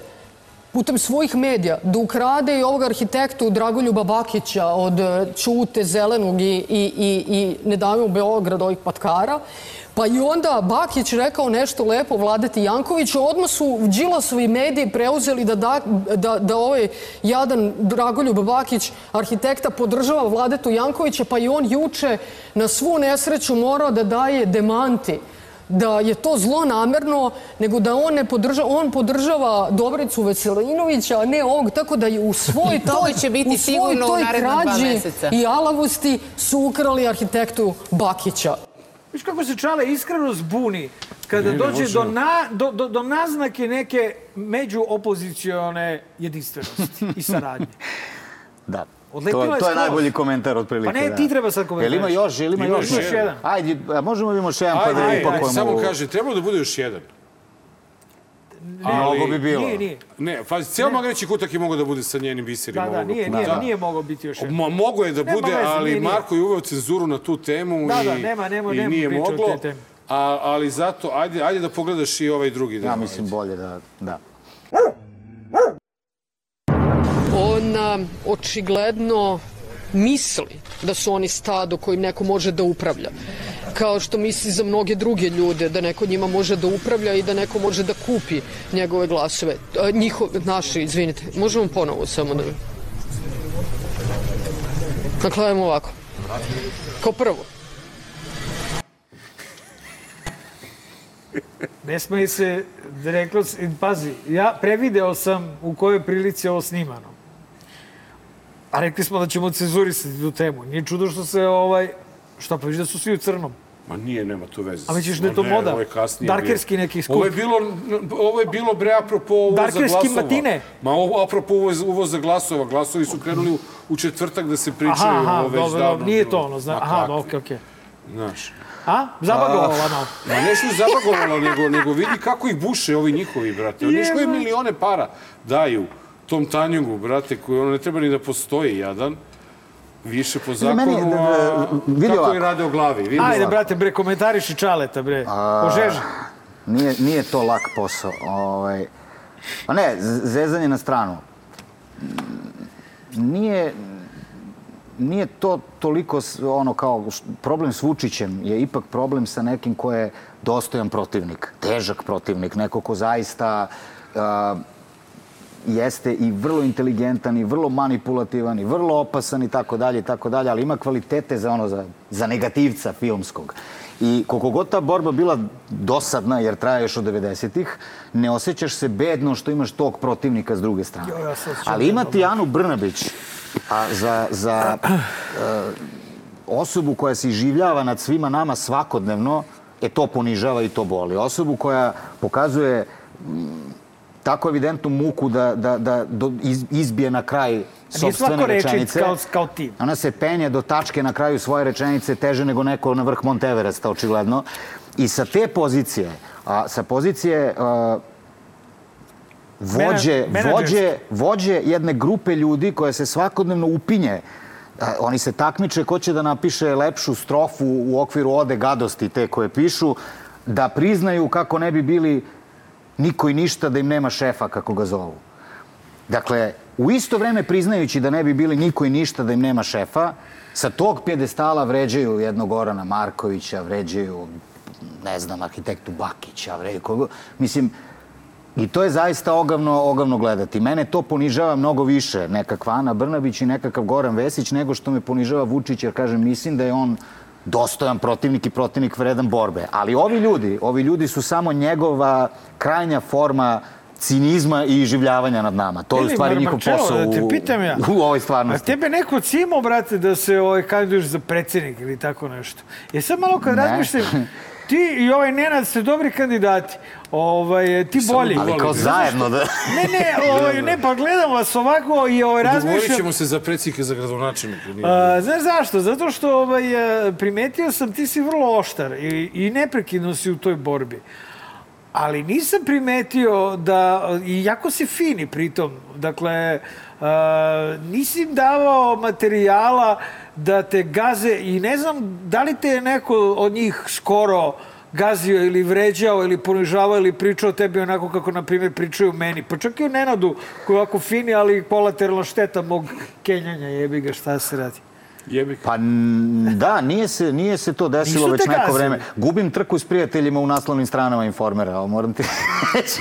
putem svojih medija da ukrade i ovog arhitektu Dragoljuba Bakića od e, Ćute, Zelenog i, i, i, i Ne u Beograd ovih patkara. Pa i onda Bakić rekao nešto lepo Vladeti Jankoviću, odmah su Đilasovi mediji preuzeli da, da, da, da ovaj jadan Dragoljub Bakić, arhitekta, podržava Vladetu Jankovića, pa i on juče na svu nesreću morao da daje demanti da je to zlo namerno, nego da on ne podržava, on podržava Dobricu Veselinovića, a ne ovog, tako da je u svoj To toj, će biti u svoj toj krađi i alavosti su ukrali arhitektu Bakića. Viš kako se Čale iskreno zbuni kada Ne, ne dođe može. do, na, do, do, do naznake neke međuopozicione jedinstvenosti i saradnje. Da. Odlepila To, je to je najbolji komentar otprilike. Pa ne, da. ti treba sad Jel komentariš. ima još, jel ima Ima još? još jedan. Ajde, a možemo da imamo još jedan pa Ajde, da ajde, upakujemo. samo kaže, trebalo da bude još jedan. Mnogo bi bilo. Nije, nije. Ne, pazi, cijel magreći kutak je mogao da bude sa njenim biserima. Da, da, ovog nije, puta. nije, nije mogao biti još jedan. Mo, mogo je da Nema bude, veze, ali nije, nije. Marko je uveo cenzuru na tu temu Da, i, da, nema- nema- i nema nije moglo. A, ali zato, ajde, ajde da pogledaš i ovaj drugi deo. Ja mislim bolje da... da. On a, očigledno misli da su oni stado kojim neko može da upravlja. Kao što misli za mnoge druge ljude da neko njima može da upravlja i da neko može da kupi njegove glasove. A, Njiho, naše, izvinite. Možemo ponovo samo da... Dakle, ajmo ovako. Kao prvo, Ne smije se, reklo, se- pazi, ja prevideo sam u kojoj prilici ovo snimano. A rekli smo da ćemo cenzurisati tu temu. Nije čudo što se ovaj... Šta pa viš da su svi u crnom? Ma nije, nema tu veze. A misliš da je to moda? ovo je kasnije Darkerski neki skup? Ovo je bilo, ovo je bilo bre apropo uvoza Darkerski glasova. matine? Ma ovo apropo uvoz, uvoza glasova. Glasovi su krenuli u, u četvrtak da se pričaju. Aha, aha, ovo već dobro, davno nije to ono, zna, Ma aha, okej, okej. Znaš. A? Zabagovala malo. Ma ne što je zabagovala, nego, nego vidi kako ih buše ovi njihovi, brate. Oni što je milione para daju tom tanjugu, brate, koji ono ne treba ni da postoji jadan. Više po zakonu, meni, da, da, a vidi kako ovako. je rade o glavi. Vidi Ajde, ovako. brate, bre, komentariši Čaleta, bre. Požeži. Nije, nije to lak posao. Ovaj, pa ne, zezanje na stranu. Nije, nije to toliko ono kao problem s Vučićem je ipak problem sa nekim ko je dostojan protivnik, težak protivnik, neko ko zaista a, jeste i vrlo inteligentan i vrlo manipulativan i vrlo opasan i tako dalje i tako dalje, ali ima kvalitete za ono za, za negativca filmskog. I koliko god ta borba bila dosadna, jer traje još od 90-ih, ne osjećaš se bedno što imaš tog protivnika s druge strane. Jo, ja Ali imati. Anu Brnabić a za, za e, osobu koja se iživljava nad svima nama svakodnevno, e to ponižava i to boli. Osobu koja pokazuje mm, tako evidentnu muku da, da, da izbije na kraj reči rečenice. kao, kao ti. Ona se penje do tačke na kraju svoje rečenice teže nego neko na vrh Monteveresta, očigledno. I sa te pozicije, a sa pozicije a, vođe, vođe, vođe jedne grupe ljudi koja se svakodnevno upinje oni se takmiče ko će da napiše lepšu strofu u okviru ode gadosti te koje pišu, da priznaju kako ne bi bili niko i ništa da im nema šefa, kako ga zovu. Dakle, u isto vreme priznajući da ne bi bili niko i ništa da im nema šefa, sa tog pjedestala vređaju jednog Gorana Markovića, vređaju, ne znam, arhitektu Bakića, vređaju kogo. Mislim, I to je zaista ogavno, ogavno gledati. Mene to ponižava mnogo više, nekakva Ana Brnabić i nekakav Goran Vesić, nego što me ponižava Vučić, jer kažem, mislim da je on dostojan protivnik i protivnik vredan borbe. Ali ovi ljudi, ovi ljudi su samo njegova krajnja forma cinizma i iživljavanja nad nama. To je u stvari njihov posao da te u, pitam ja. u ovoj A stvarnosti. tebe neko cimo, brate, da se ovaj, kandiduješ za predsjednik ili tako nešto. Jer sad malo kad Ne. razmišljam, ti i ovaj Nenad ste dobri kandidati. Ovaj, ti bolji. Ali kao zajedno da... Ne, ne, ovaj, ne, pa gledam vas ovako i ovaj, Dogovorit razmišljam... ćemo se za predsjednika za gradonačelnika. znaš zašto? Zato što ovaj, e, primetio sam ti si vrlo oštar i, i neprekidno si u toj borbi. Ali nisam primetio da, i jako si fini pritom, dakle, a, nisi im davao materijala da te gaze i ne znam da li te je neko od njih skoro gazio ili vređao ili ponižavao ili pričao tebi onako kako, na primjer, pričaju meni. Pa čak i o Nenadu, koji je ovako fini, ali kolateralna šteta mog kenjanja, jebi ga, šta se radi. Jebi Pa da, nije se, nije se to desilo već neko gazili. vreme. Gubim trku s prijateljima u naslovnim stranama informera, ali moram ti reći.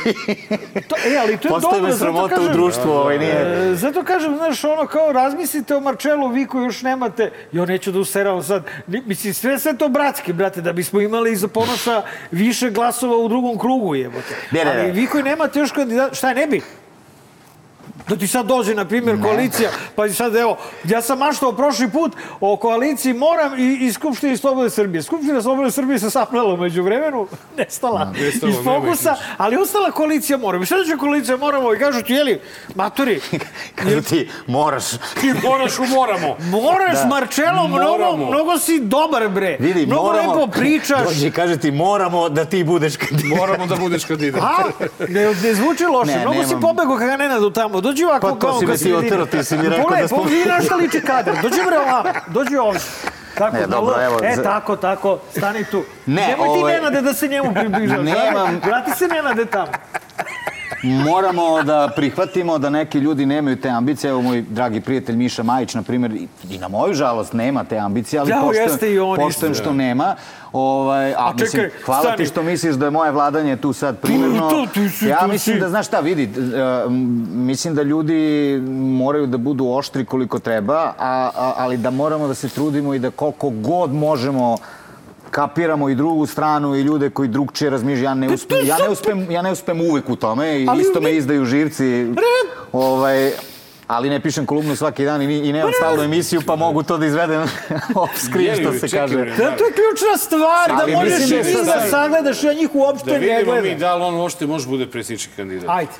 To, e, ali to je Postoji dobro, me sramota u kažem, društvu, ovaj, nije- E, zato kažem, znaš, ono kao razmislite o Marčelu, vi koji još nemate, ja neću da useravam sad, mislim, sve sve to bratski, brate, da bismo imali za ponosa više glasova u drugom krugu, jebote. Ne, ne, Ali ne. vi koji nemate još kandidata, šta ne bi? Da ti sad dođe, na primjer, koalicija, pa i sad, evo, ja sam maštao prošli put o koaliciji Moram i, i Skupštini Slobode Srbije. Skupština Slobode Srbije se sapnala umeđu vremenu, nestala nestala, iz nema fokusa, ali ostala koalicija Moram. I šta će koalicija Moramo? I kažu ti, jeli, maturi, Kažu ti, moraš. Ti moraš u moramo. moraš, Da. Marčelo, mnogo, mnogo si dobar, bre. Vidi, mnogo moramo... lepo pričaš. Dođi kaže ti, moramo da ti budeš kandidat. Moramo da budeš kandidat. A, ne, ne zvuči loše. Ne, Mnogo si nemam. pobegao kada ne nadu tamo. Dođi ovako Pa kao si kad me ti otrao, ti si mi rekao Pole, da smo- vidi na šta liči kadar. Dođi bre ovamo. Dođi ovdje. Tako, Ne, dobro, evo, E, za- tako, tako. Stani tu. Ne, Nemoj ti ovaj- Nenade da se njemu približaš. Nemam. Vrati se Nenade tamo. Moramo da prihvatimo da neki ljudi nemaju te ambicije. Evo moj dragi prijatelj Miša Majić, na primjer, i- na moju žalost nema te ambicije, ali Ja, poštujem, što nema. Ovaj, a, A mislim, čekaj, hvala stani. ti što misliš da je moje vladanje tu sad primjerno. Ja mislim da, znaš šta, vidi, m, mislim da ljudi moraju da budu oštri koliko treba, a, a, ali da moramo da se trudimo i da koliko god možemo kapiramo i drugu stranu i ljude koji drugčije razmišljaju. Ja ne uspem, ja ne uspem, ja ne uspem uvek u tome i Ali isto me izdaju živci. Ovaj, ali ne pišem kolumnu svaki dan i, ni- i nemam stalnu emisiju, pa mogu to da izvedem off screen, što se čekaj, kaže. Da, to je ključna stvar, Ali da možeš i da da sagledaš, ja njih uopšte Da ne vidimo mi gledam. da li on uopšte može bude predsjednički kandidat. Ajde.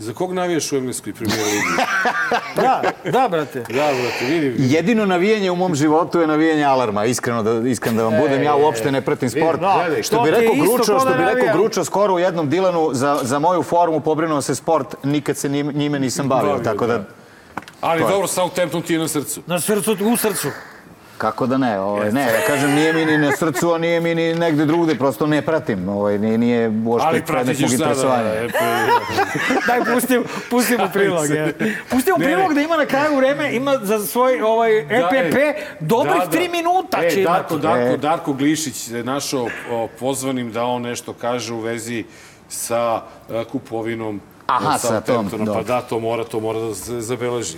Za kog navijaš u engleskoj premijer ligi? Da, da, brate. Da, brate, vidi. Jedino navijanje u mom životu je navijanje alarma, iskreno da, iskren da vam budem. Ja uopšte ne pratim sport. da, što to bi rekao Gručo, što da bi rekao. Gručo skoro u jednom Dilanu, za, za moju formu pobrinuo se sport, nikad se njim- njime nisam bavio. Bavio, tako da, da. Ali dobro, Southampton ti je na srcu. Na srcu, u srcu. Kako da ne? Ovaj, ne, ja kažem, nije mi ni na srcu, a nije mi ni negde drugde, prosto ne pratim. Ovaj, nije, nije uopšte Ali pratit ćeš sada. e, Daj, pustim, pustimo prilog. Je. Pustimo Ne, prilog da ima na kraju vreme, ima za svoj ovaj, EPP dobrih Da, da. tri minuta E, će Darko, imati. Darko, E. Darko Glišić se našao o, pozvanim da on nešto kaže u vezi sa e, kupovinom Aha, e, sa tom. Pa da, to mora, to mora da se zabeleži.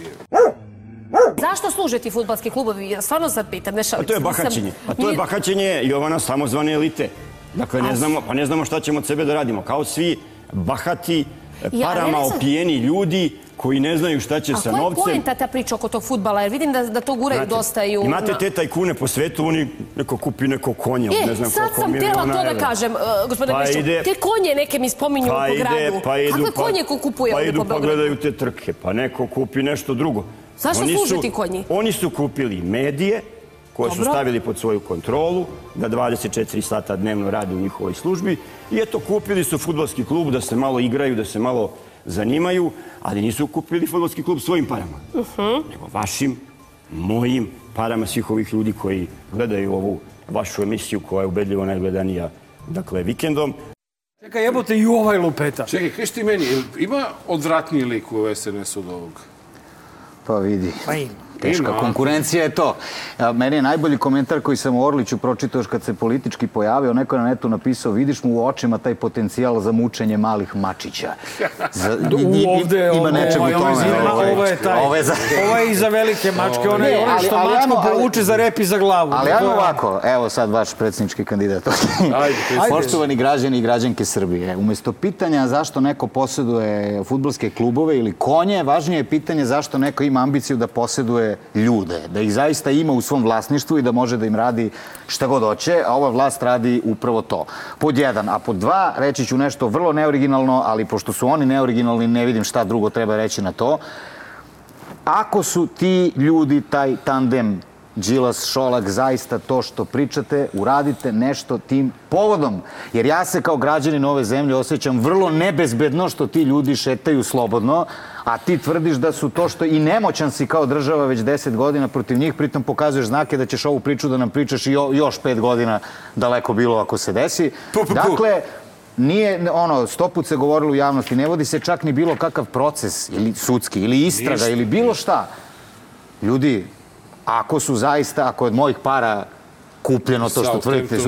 Zašto služe ti futbalski klubovi? Ja stvarno sad pitam, ne šalim A to je bahaćenje. A to je bahaćenje Jovana samozvane elite. Dakle, ne A- znamo, pa ne znamo šta ćemo od sebe da radimo. Kao svi bahati, parama ja opijeni ljudi koji ne znaju šta će A sa koja je novcem. poenta ta priča oko tog futbala? Jer vidim da, da to guraju Znate, dosta i u... Imate te tajkune po svetu, oni neko kupi neko konja, od ne E, znam sad sam htjela miliona to da kažem, uh, gospodine Pa ide- Te konje neke mi spominju Pa po ide, gradu. pa idu, Kakve pa, konje ko kupuje pa idu pa gledaju te trke, pa neko kupi nešto drugo. Zašto Oni služe su- ti konji? Oni su kupili medije koje su stavili pod svoju kontrolu, da 24 sata dnevno rade u njihovoj službi i eto kupili su futbolski klub da se malo igraju, da se malo zanimaju, ali nisu kupili futbolski klub svojim parama, Uh-huh. nego vašim, mojim parama svih ovih ljudi koji gledaju ovu vašu emisiju koja je ubedljivo najgledanija dakle vikendom. Čekaj, jebote i ovaj lupeta. Čekaj, kaži ti meni, ima odvratniji lik u SNS od ovog? Pa vidi. Pa ima. Teška Ima, konkurencija je to. Meni je najbolji komentar koji sam u Orliću pročitao još kad se politički pojavio, neko je na netu napisao, vidiš mu u očima taj potencijal za mučenje malih mačića. Za, i- i- ovde, ima nečeg u ovaj, tome. Ovo, ovaj. ovo je taj. Ovo je za... Ovo je i za velike mačke, Ne, onaj ali- što ali mačku povuče za rep i za glavu. Ali ajmo je- ovako, evo sad vaš predsjednički kandidat. Ajde, Poštovani građani i građanke Srbije, umesto pitanja zašto neko posjeduje futbolske klubove ili konje, važnije je pitanje zašto neko ima ambiciju da posjeduje ljude, da ih zaista ima u svom vlasništvu i da može da im radi šta god hoće, a ova vlast radi upravo to. Pod jedan, a pod dva, reći ću nešto vrlo neoriginalno, ali pošto su oni neoriginalni, ne vidim šta drugo treba reći na to. Ako su ti ljudi, taj tandem Đilas, Šolak, zaista to što pričate, uradite nešto tim povodom. Jer ja se kao građanin ove zemlje osjećam vrlo nebezbedno što ti ljudi šetaju slobodno, a ti tvrdiš da su to što i nemoćan si kao država već deset godina protiv njih, pritom pokazuješ znake da ćeš ovu priču da nam pričaš i jo- još pet godina daleko bilo ako se desi. Dakle, nije, ono, sto put se govorilo u javnosti, ne vodi se čak ni bilo kakav proces, ili sudski, ili istraga, Ništa, ili bilo šta. Ljudi, ako su zaista, ako je od mojih para kupljeno to što tvrdite,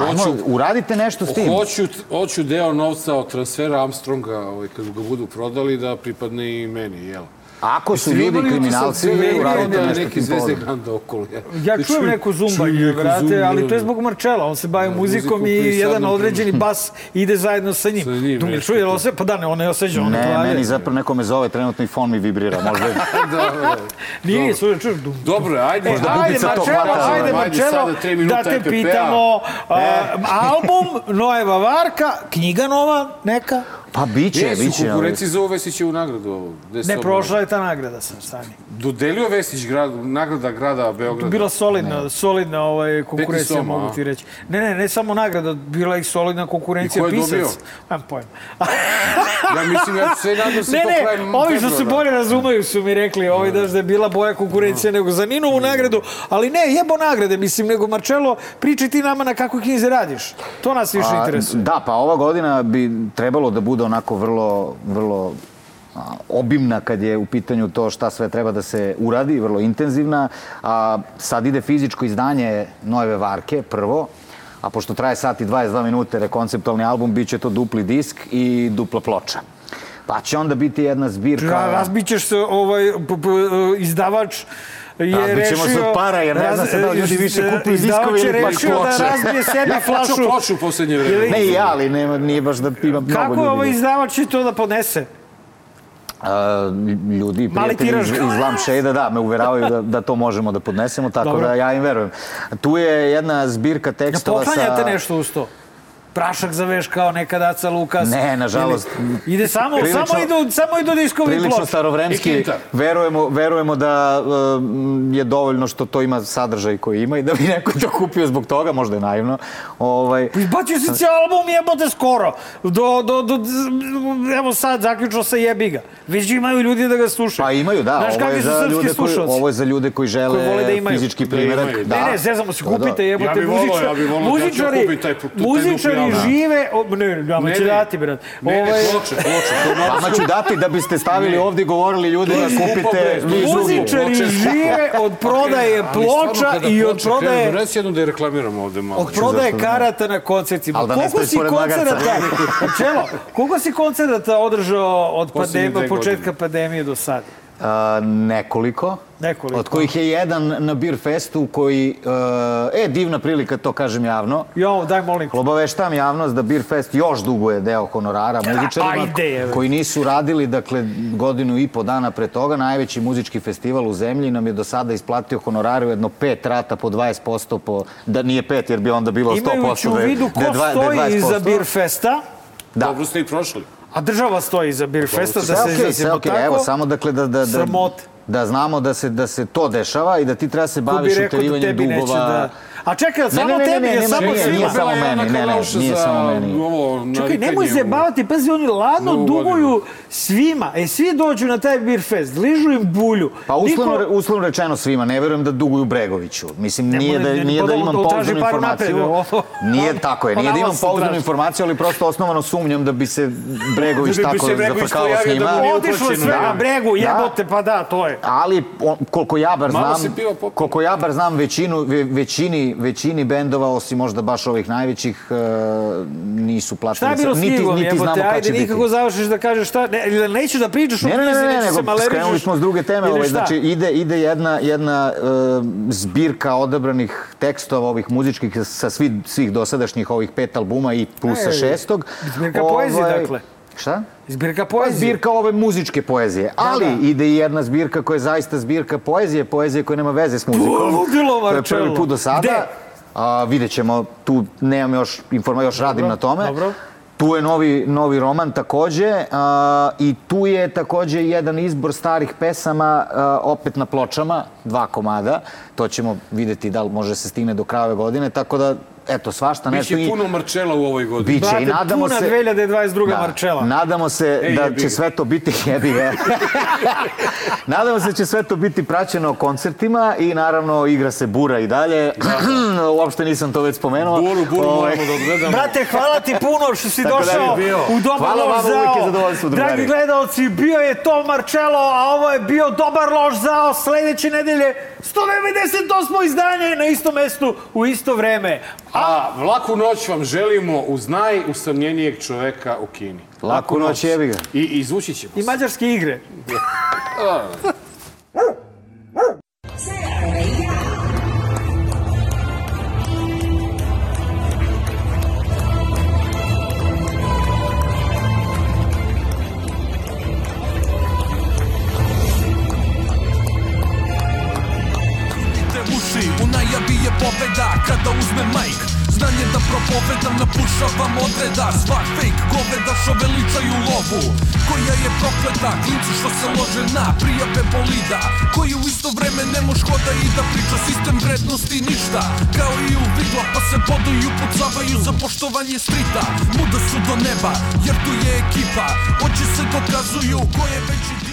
su, ajmo, Hoću- uradite nešto s tim. Hoću, hoću deo novca od transfera Armstronga, ovaj, kad ga budu prodali, da pripadne i meni, jel? Ako su ljudi kriminalci, uradite nešto neki tim povodom. Ja, Da čujem neko zumbanje, brate, ali to je zbog Marčela. On se bavi Da, muzikom i jedan određeni bas ide zajedno sa njim. Dumir, nešto čuje, jel to. ose? Pa da, ne, on ne osjeća, ne meni zapravo neko me zove trenutno i fon mi vibrira, možda je... da, da. Nije, slušaj, čuješ. Dobro, ajde. Možda Ajde, bubica to Marčelo, hvata, ajde. Marčelo, da te pitamo. a, album, Nojeva Varka, knjiga nova, neka. Pa biće, Gdje su biće. ovaj. konkurenciji za ovo Vesićevu nagradu? ovo? Gde se Ne, to prošla je ta nagrada sad, stani. Dodelio Vesić grad, nagrada grada Beograda? Bila solidna, solidna ovaj, konkurencija, soma, mogu ti reći. Ne, ne, ne samo nagrada, bila je i solidna konkurencija I ko je pisac. dobio? Nemam pojma. Ja mislim, ja sve nadam se Ne, to ne, krajem ovi što se bolje razumeju su mi rekli, ovi da je bila boja konkurencija nego za Ninovu nagradu, ali ne, jebo nagrade, mislim, nego Marčelo, pričaj ti nama na kakvoj knjizi radiš. To nas više A, interesuje. Da, pa ova godina bi trebalo da bude onako vrlo, vrlo obimna kad je u pitanju to šta sve treba da se uradi, vrlo intenzivna. A, sad ide fizičko izdanje Nojeve Varke, prvo, a pošto traje sat i 22 minute rekonceptualni album, bit će to dupli disk i dupla ploča. Pa će onda biti jedna zbirka... Razbićeš se, ovaj, izdavač je Razbit ćemo se rešio... od para, jer ne zna se da li ljudi više kupuju je ili pak rešio da ploče. razbije sebi Ja flašu. počeo ploču u poslednje vreme. Ne i ja, ali nema, nije baš da ima mnogo Kako ljudi. ovaj izdavač će to da podnese? A, ljudi, prijatelji iz, iz Lampshade, da, me uveravaju da, da to možemo da podnesemo, tako Dobro. da ja im verujem. Tu je jedna zbirka Ja tekstova sa... poklanjate nešto uz to? Prašak zaveš kao nekad Aca Lukas. Ne, nažalost. Ili, ide samo, Prilično- samo idu, samo idu diskovi Prilično ploče. starovremski. Verujemo, verujemo da um, je dovoljno što to ima sadržaj koji ima i da bi neko to kupio zbog toga, možda je naivno. Ovaj, Izbacio si cijel album jebote skoro. Do, do, do, evo sad, zaključno sa jebiga. Već imaju ljudi da ga slušaju. Pa imaju, da. Znaš ovo, je kakvi su za srpski ljude koji, slušalci? ovo je za ljude koji žele Koji vole da imaju. fizički Da primjerak. imaju. Da. Ne, ne, zezamo se, Da, da. kupite, jebote, Ja bi volao, muzičari, ja bi volao, ja ću muzičari, kupiti taj- taj muzičari dupli album. žive, o, ne, će ne. dati, brat. Ne, ne, ploče, ploče. Vama ću dati da biste stavili ovdje i govorili ljudi da kupite. Muzičari žive od prodaje ploča i od prodaje Reci jednu da je reklamiramo ovde malo. od prodaje zašto ne? karata na koncertima. Da ne koliko si koncerata, Čelo, koliko si koncerata održao od pandemije, početka pandemije do sada? A, nekoliko. Nekoliko. Od kojih je jedan na Beer Festu koji, e, e, divna prilika, to kažem javno. Jo, daj molim. Obaveštam javnost da Beer Fest još duguje deo honorara muzičarima ajde, je. koji nisu radili, dakle, godinu i po dana pre toga. Najveći muzički festival u zemlji nam je do sada isplatio honorare u jedno pet rata po 20%, po, da nije pet jer bi onda bilo 100%. Imajući u da je- vidu da je ko da je stoji iza 20%. Beer Festa, Da. Dobro ste i prošli. A država stoji iza Beer Festa, da se sve okej. tako. Evo, samo dakle da, da, da, Sramote. da znamo da se, da se to dešava i da ti treba se Ko bi baviš da uterivanjem dugova. da... A čekaj, samo ne, ne, tebi ne, je ne, samo svima. nije samo meni, ne, ne, nije samo meni. Ovo, Čekaj, nemoj se baviti, pazi, oni ladno duguju svima. E, svi dođu na taj beer fest, ližu im bulju. Pa uslovno, Niko- uslovno rečeno svima, ne verujem da duguju Bregoviću. Mislim, Ne nije da, nije da da- imam da pouzdanu informaciju. Nije tako je, nije da imam pouzdanu informaciju, ali prosto osnovano sumnjam da bi se Bregović Da tako zafrkao s da njima. Otišlo sve Da. na bregu, jebote, pa da, to je. Ali, koliko ja bar znam, koliko ja bar znam većinu, ve, većini, većini bendova, osim možda baš ovih najvećih, e, nisu platili. Šta je bilo s niti, knjigom, niti znamo jebote, kad ajde, će biti. nikako završiš da kažeš šta, ne, ili neću da pričaš Ne, ne, ne, ne, ne, nego skrenuli smo s druge teme. Ovaj, znači, ide, ide jedna, jedna e, zbirka odabranih tekstova ovih muzičkih sa svi, svih dosadašnjih ovih pet albuma i plusa šestog. zbirka poezije, dakle. Šta? Zbirka Pa poezije. zbirka ove muzičke poezije. Ali da. ide i jedna zbirka koja je zaista zbirka poezije, poezije koja nema veze s muzikom. ludilo, To je prvi put do sada. Gde? A, vidjet ćemo, tu nemam još informa, još radim na tome. dobro. Tu je novi, novi roman takođe a, i tu je takođe jedan izbor starih pesama a, opet na pločama, dva komada. To ćemo videti da li može se stigne do kraja ove godine, tako da eto, svašta nešto. Biće i- puno Marčela u ovoj godini. Biće i nadamo puna se... 2022. Marčela. Nadamo se Ej, da jebi će sve to biti jebi ga. nadamo se da će sve to biti praćeno koncertima i naravno igra se Bura i dalje. Uopšte nisam to već spomenuo. Buru, buru Ovaj, moramo da odgledamo. Brate, hvala ti puno što si Tako da došao bio. u dobar Hvala loš zao. je zadovoljstvo, drugari. Dragi gledalci, bio je to Marcello, a ovo je bio dobar loš zao. Sledeće nedelje 198. izdanje na istom mestu u isto vreme. A laku noć vam želimo uz najusamljenijeg čoveka u Kini. Laku noć, jebi ga. I izvući ćemo I mađarske igre. pobeda kada uzme majk. Znanje da propovedam, napušavam odreda. Svak fake, goveda što veličaju lovu. Koja je prokleta, klinci što se lože na prijave bolida. Koji u isto vreme ne moš hoda i da priča sistem vrednosti ništa. Kao i u vidla pa se boduju, pucavaju za poštovanje strita. Muda su do neba, jer tu je ekipa. Oči se dokazuju ko je veći